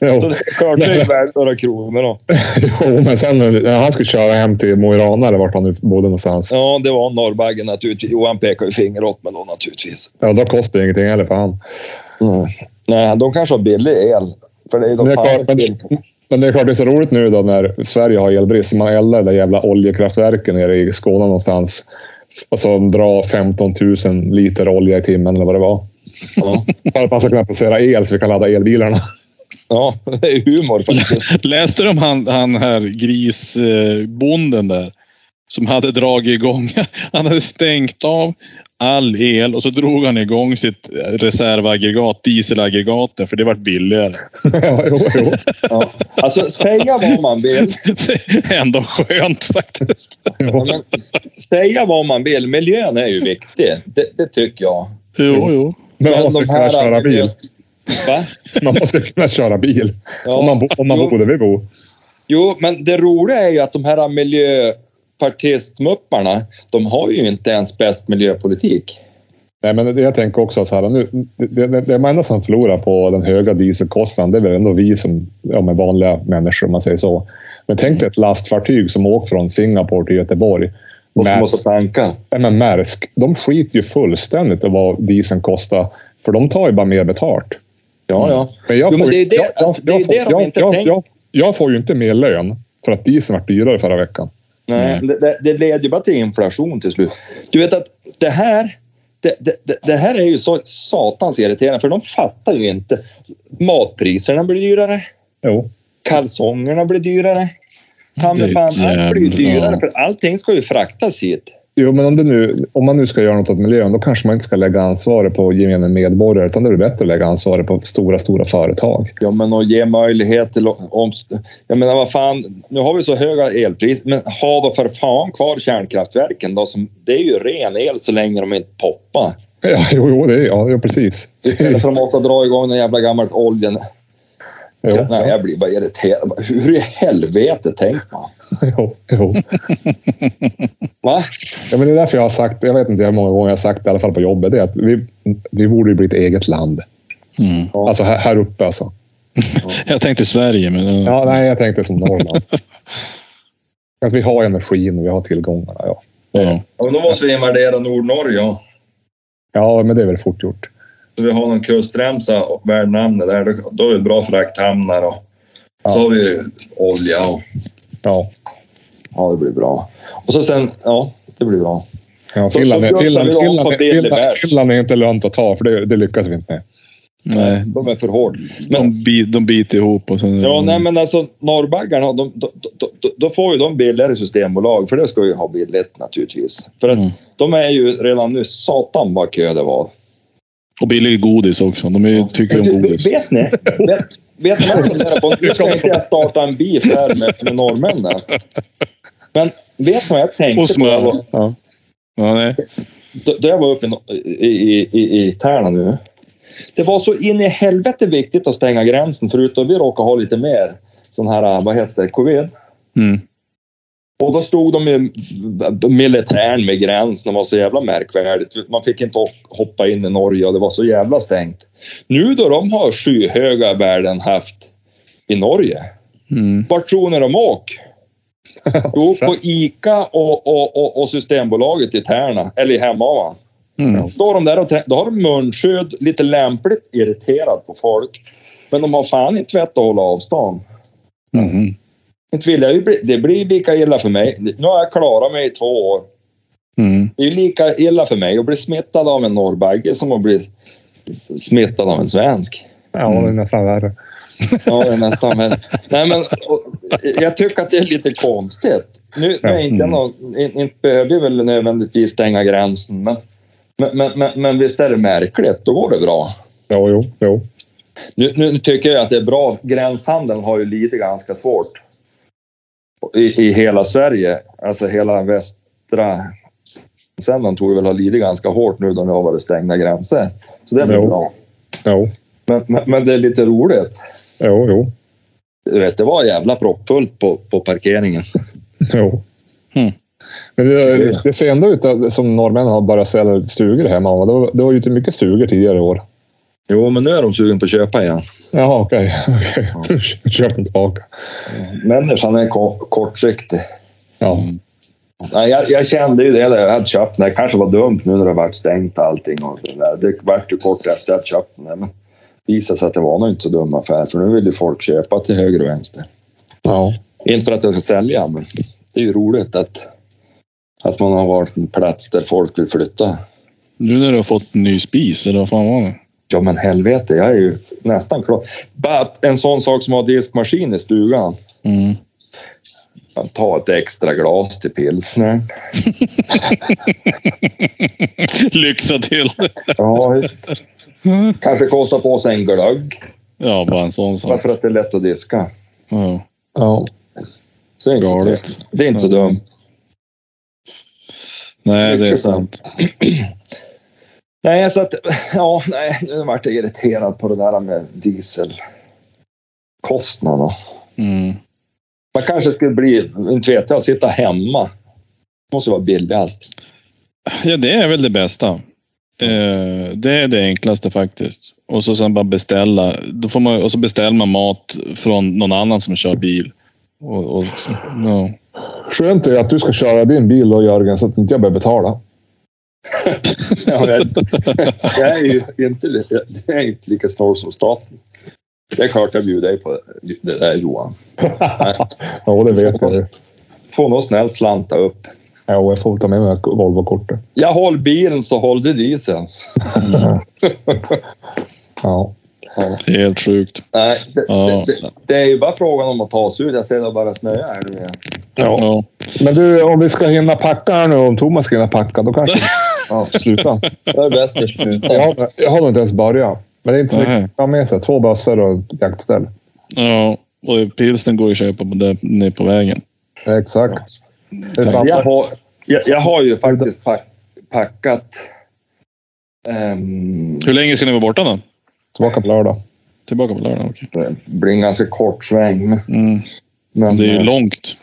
Jo. Så det är värt några kronor då. Jo, men sen när han skulle köra hem till Mo i Rana eller vart han nu bodde någonstans. Ja, det var Norrbaggen naturligtvis. Johan pekade ju finger åt mig då naturligtvis. Ja, då kostar det ingenting heller för han. Nej, de kanske har billig el. För det är ju de men, men det är klart det är så roligt nu då när Sverige har elbrist. Man eldar de där jävla oljekraftverken nere i Skåne någonstans. Och så drar 15 000 liter olja i timmen eller vad det var. Ja. Att man ska kunna producera el så vi kan ladda elbilarna. Ja, det är humor faktiskt. Läste du om han, han här grisbonden där? Som hade dragit igång. Han hade stängt av all el och så drog han igång sitt reservaggregat, dieselaggregatet, för det vart billigare. ja, jo, jo. Ja. Alltså, säga vad man vill. Det är ändå skönt faktiskt. Ja, men, säga vad man vill. Miljön är ju viktig. Det, det tycker jag. Jo, jo. Men man måste kunna köra bil. Va? Man måste kunna köra bil. Ja. Om man, bo, om man Jo. bor där vi bor. Jo, men det roliga är ju att de här miljöpartistmupparna, de har ju inte ens bäst miljöpolitik. Nej, men jag tänker också så här. Nu, det, det, det enda som förlorar på den höga dieselkostnaden. Det är väl ändå vi som ja, med vanliga människor om man säger så. Men tänk dig ett lastfartyg som åker från Singapore till Göteborg. Och Maersk, måste tanka. nej, men Maersk, de skiter ju fullständigt i vad dieseln kostar. För de tar ju bara mer betalt. Ja, ja. Men Jag får ju inte mer lön för att dieseln var dyrare förra veckan. Nej, det, det, det leder ju bara till inflation till slut. Du vet att det här, det, det, det- här är ju så satans irriterande för de fattar ju inte. Matpriserna blir dyrare. Jo. Kalsongerna blir dyrare. Ta mig fan, allt blir dyrare ja. för allting ska ju fraktas hit. Jo, men om, det nu, om man nu ska göra något åt miljön, då kanske man inte ska lägga ansvaret på gemene medborgare, utan då är det bättre att lägga ansvaret på stora, stora företag. Ja, men att ge möjlighet till om, Jag menar, vad fan, nu har vi så höga elpriser, men ha då för fan kvar kärnkraftverken då. Som, det är ju ren el så länge de inte poppar. Ja, jo, jo, det är, ja, jo precis. Istället för att måste dra igång den jävla gammalt oljan. Jo, Nej, jag blir bara irriterad. Hur i helvete tänker man? jo, jo. Va? Ja, men det är därför jag har sagt, jag vet inte hur många gånger jag har sagt det, i alla fall på jobbet, det är att vi, vi borde ju bli ett eget land. Mm. Alltså här, här uppe alltså. Jag tänkte Sverige, men... Ja, nej, jag tänkte som Norrland. att vi har energin och vi har tillgångarna. Ja. ja. Ja, då måste vi invadera Nordnorge. Ja. ja, men det är väl fort gjort. Så vi har någon kustremsa värd namnet där. Då, är det bra frakthamnar och så Ja. har vi olja och Ja. ja, det blir bra. Och så sen, ja, det blir bra. Ja, Finland, är, är inte lönt att ta, för det, det lyckas vi inte med. Nej, De är för hårda. Men, de, bi, de biter ihop och sen... ja, nej, men alltså norrbaggarna, de, de, de, de, då får ju de billigare systembolag, för det ska ju ha billigt naturligtvis. För att Mm. de är ju redan nu, satan vad kö det var. Och billig godis också. De är, tycker om godis. Vet ni? Vet, vet ni vad jag funderar på? Nu ska inte jag starta en beef här med, med norrmännen. Men vet ni vad jag tänkte på? Ja. Ja, nej. Då, då jag var uppe i, i, i, i Tärna nu. Det var så in i helvete viktigt att stänga gränsen förutom vi råkar ha lite mer sån här, vad heter det, covid. Mm. Och då stod de ju militären med gränsen. Det var så jävla märkvärdigt. Man fick inte hoppa in i Norge och det var så jävla stängt. Nu då de har skyhöga värden haft i Norge. Mm. Vart tror ni de åker? Jo, på ICA och, och, och, och Systembolaget i Tärna, eller i Hemavan. Mm. Står de där och då har de munskydd, lite lämpligt irriterad på folk. Men de har fan inte vett att hålla avstånd. Mm. Inte vill jag, ju bli- det blir lika illa för mig. Nu har jag klarat mig i två år. Mm. Det är ju lika illa för mig att bli smittad av en norrbagge som att bli smittad av en svensk. Ja, det är nästan värre. Ja, det är nästan men, Nej, men och, jag tycker att det är lite konstigt. Nu, nu är inte, jag någon, in- inte behöver vi väl nödvändigtvis stänga gränsen, men, men, men, men, men visst är det märkligt. Då går det bra. Jo, jo, jo. Nu, nu tycker jag att det är bra. Gränshandeln har ju lidit ganska svårt i, i hela Sverige. Alltså hela västra Sällan tror jag väl har lidit ganska hårt nu då det har varit stängda gränser. Så det är väl Jo. bra. Jo, Men, men, men det är lite roligt. jo, jo. Du vet, det var jävla proppfullt på, på parkeringen. jo. Mm. Men det, det ser ändå ut att- som norrmännen har börjat sälja stugor hemma. Det var, det var ju inte mycket stugor tidigare i år. Jo, men nu är de sugen på att köpa igen. Jaha, okej. Okay. Köp den tillbaka. Människan är ko- kortsiktig. Ja. Mm. Nej, jag, jag kände ju det jag hade köpt den. Det kanske var dumt nu när det varit stängt allting. Och där. Det vart ju kort efter att jag köpt den. Men det visade sig att det var nog inte så dum affär. För nu vill ju folk köpa till höger och vänster. ja. Inte för att jag ska sälja, men det är ju roligt att, att man har varit en plats där folk vill flytta. Nu när du har fått en ny spis, eller vad fan var det? Ja, men helvete, jag är ju nästan klar. Bara att en sån sak som att ha diskmaskin i stugan. Mm. Man tar ett extra glas till pilsner. Lyxa till! Ja, visst. Kanske kostar på sig en glögg. Ja, bara en sån Bara sak. för att det är lätt att diska. Ja. ja. Så det är inte så, det är inte så dumt. Nej, det är sant. Nej, så att... Ja, nej, nu vart jag irriterad på det där med dieselkostnaderna. Mm. Man kanske skulle bli, inte vet jag, sitta hemma. Det måste vara billigast. Ja, det är väl det bästa. Eh, det är det enklaste faktiskt. Och så sen bara beställa. Då får man, och så beställer man mat från någon annan som kör bil. Och, och, ja. Skönt är att du ska köra din bil då Jörgen, så att inte jag behöver betala. Ja, jag, jag är ju inte, jag är inte lika snål som staten. Det är klart jag bjuder dig på det där Johan. Ja, det vet jag ju. Får nog snällt slanta upp. Ja, jag får ta med mig Volvo-kortet. Jag håller bilen så håller du dieseln. Ja. Ja. Helt sjukt. Nej, det, Ja. det, det, det är ju bara frågan om att ta sig ut. Jag ser det bara snöa här nu igen. ja. Ja. Men du, om vi ska hinna packa här nu, om Thomas ska hinna packa, då kanske Ja, sluta. det är bäst att sluta. Jag har, jag har nog inte ens börjat. Men det är inte så mycket att ha med sig. Två bössor och ett jaktställ. ja. Och pilsnen går ju att köpa på där nere på vägen. Exakt. Är Alltså, jag, har, jag, jag har ju faktiskt pack, packat... ehm, Hur länge ska ni vara borta då? Tillbaka på lördag. Tillbaka på lördag? Okej. det blir en ganska kort sväng. Men, Mm. men, Det är ju eh, långt.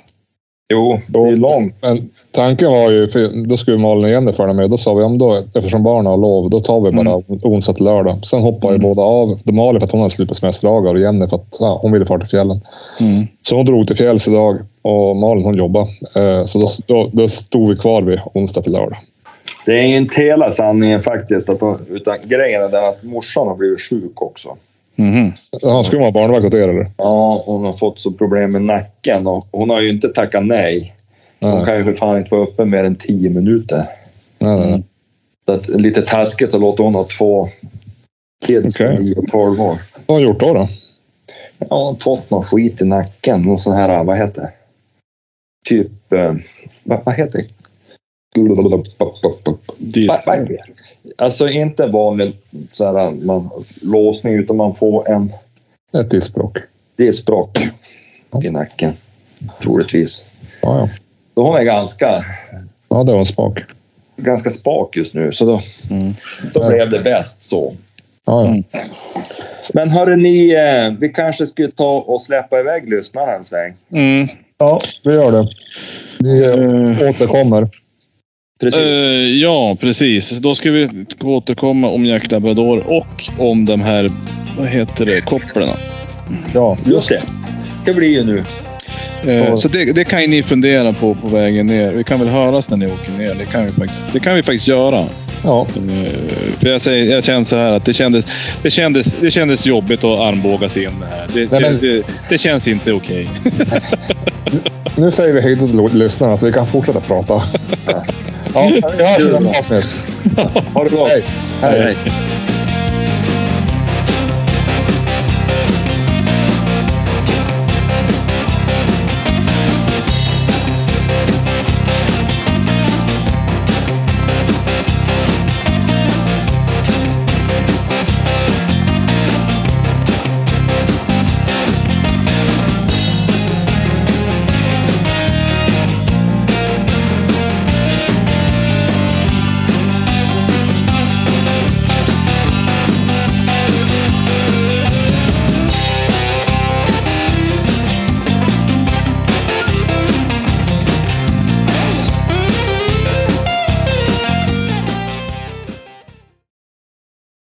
Jo, det är långt. Men tanken var ju, för då skulle Malin och Jenny följa med. Då sa vi, om då, eftersom barnen har lov, då tar vi bara onsdag till lördag. Sen hoppar ju Mm. båda av. Malin för att hon hade slut på semesterdagar och Jenny för att ja, hon ville fara till fjällen. Mm. Så hon drog till fjälls idag och Malin hon jobbade. Eh, så då, då, då stod vi kvar vid onsdag till lördag. Det är inte hela sanningen faktiskt. Att, utan grejen är den att morsan har blivit sjuk också. Mhm. Han skulle vara barnvakt åt er eller? Ja, hon har fått så problem med nacken och hon har ju inte tackat nej. Hon Nej, kan ju för fan inte vara uppe mer än tio minuter. nej, nej. Mm. Så att, lite taskigt att låta hon ha två kids Okej. på 9 och 12 år. Vad har hon gjort då? då? Ja, hon har fått någon skit i nacken. Någon sån här, vad heter det? Typ, eh, vad, vad heter det? Dis- Vad- vad är det? Alltså inte vanlig så här, man, låsning utan man får en Ett diskbråck. diskbråck i nacken. Troligtvis. Ja, ja. Så hon är ganska, ja, det var en spak. ganska spak just nu. Så då, Mm. då Ja. blev det bäst så. Ja, ja. Mm. Men hörde ni, eh, vi kanske skulle ta och släppa iväg lyssnaren en sväng. Mm. ja, vi gör det. Vi Eh, återkommer. Precis. eh, ja, precis. Då ska vi återkomma om Jack Labrador och om de här, vad heter det, kopplarna. Ja, Just det. Det blir ju nu. Eh, Så- det, det kan ju ni fundera på på vägen ner. Vi kan väl höras när ni åker ner. Det kan vi faktiskt, det kan vi faktiskt göra. ja. Eh, För jag, säger, jag känner så här att det kändes, det kändes, det kändes jobbigt att armbågas in det här. Det, Nej, men- det, det känns inte okej. Nu säger vi hej då till lyssnarna så vi kan fortsätta prata. ja, vi hörs i nästa avsnitt. Ha det bra. Hej. Hej. hej.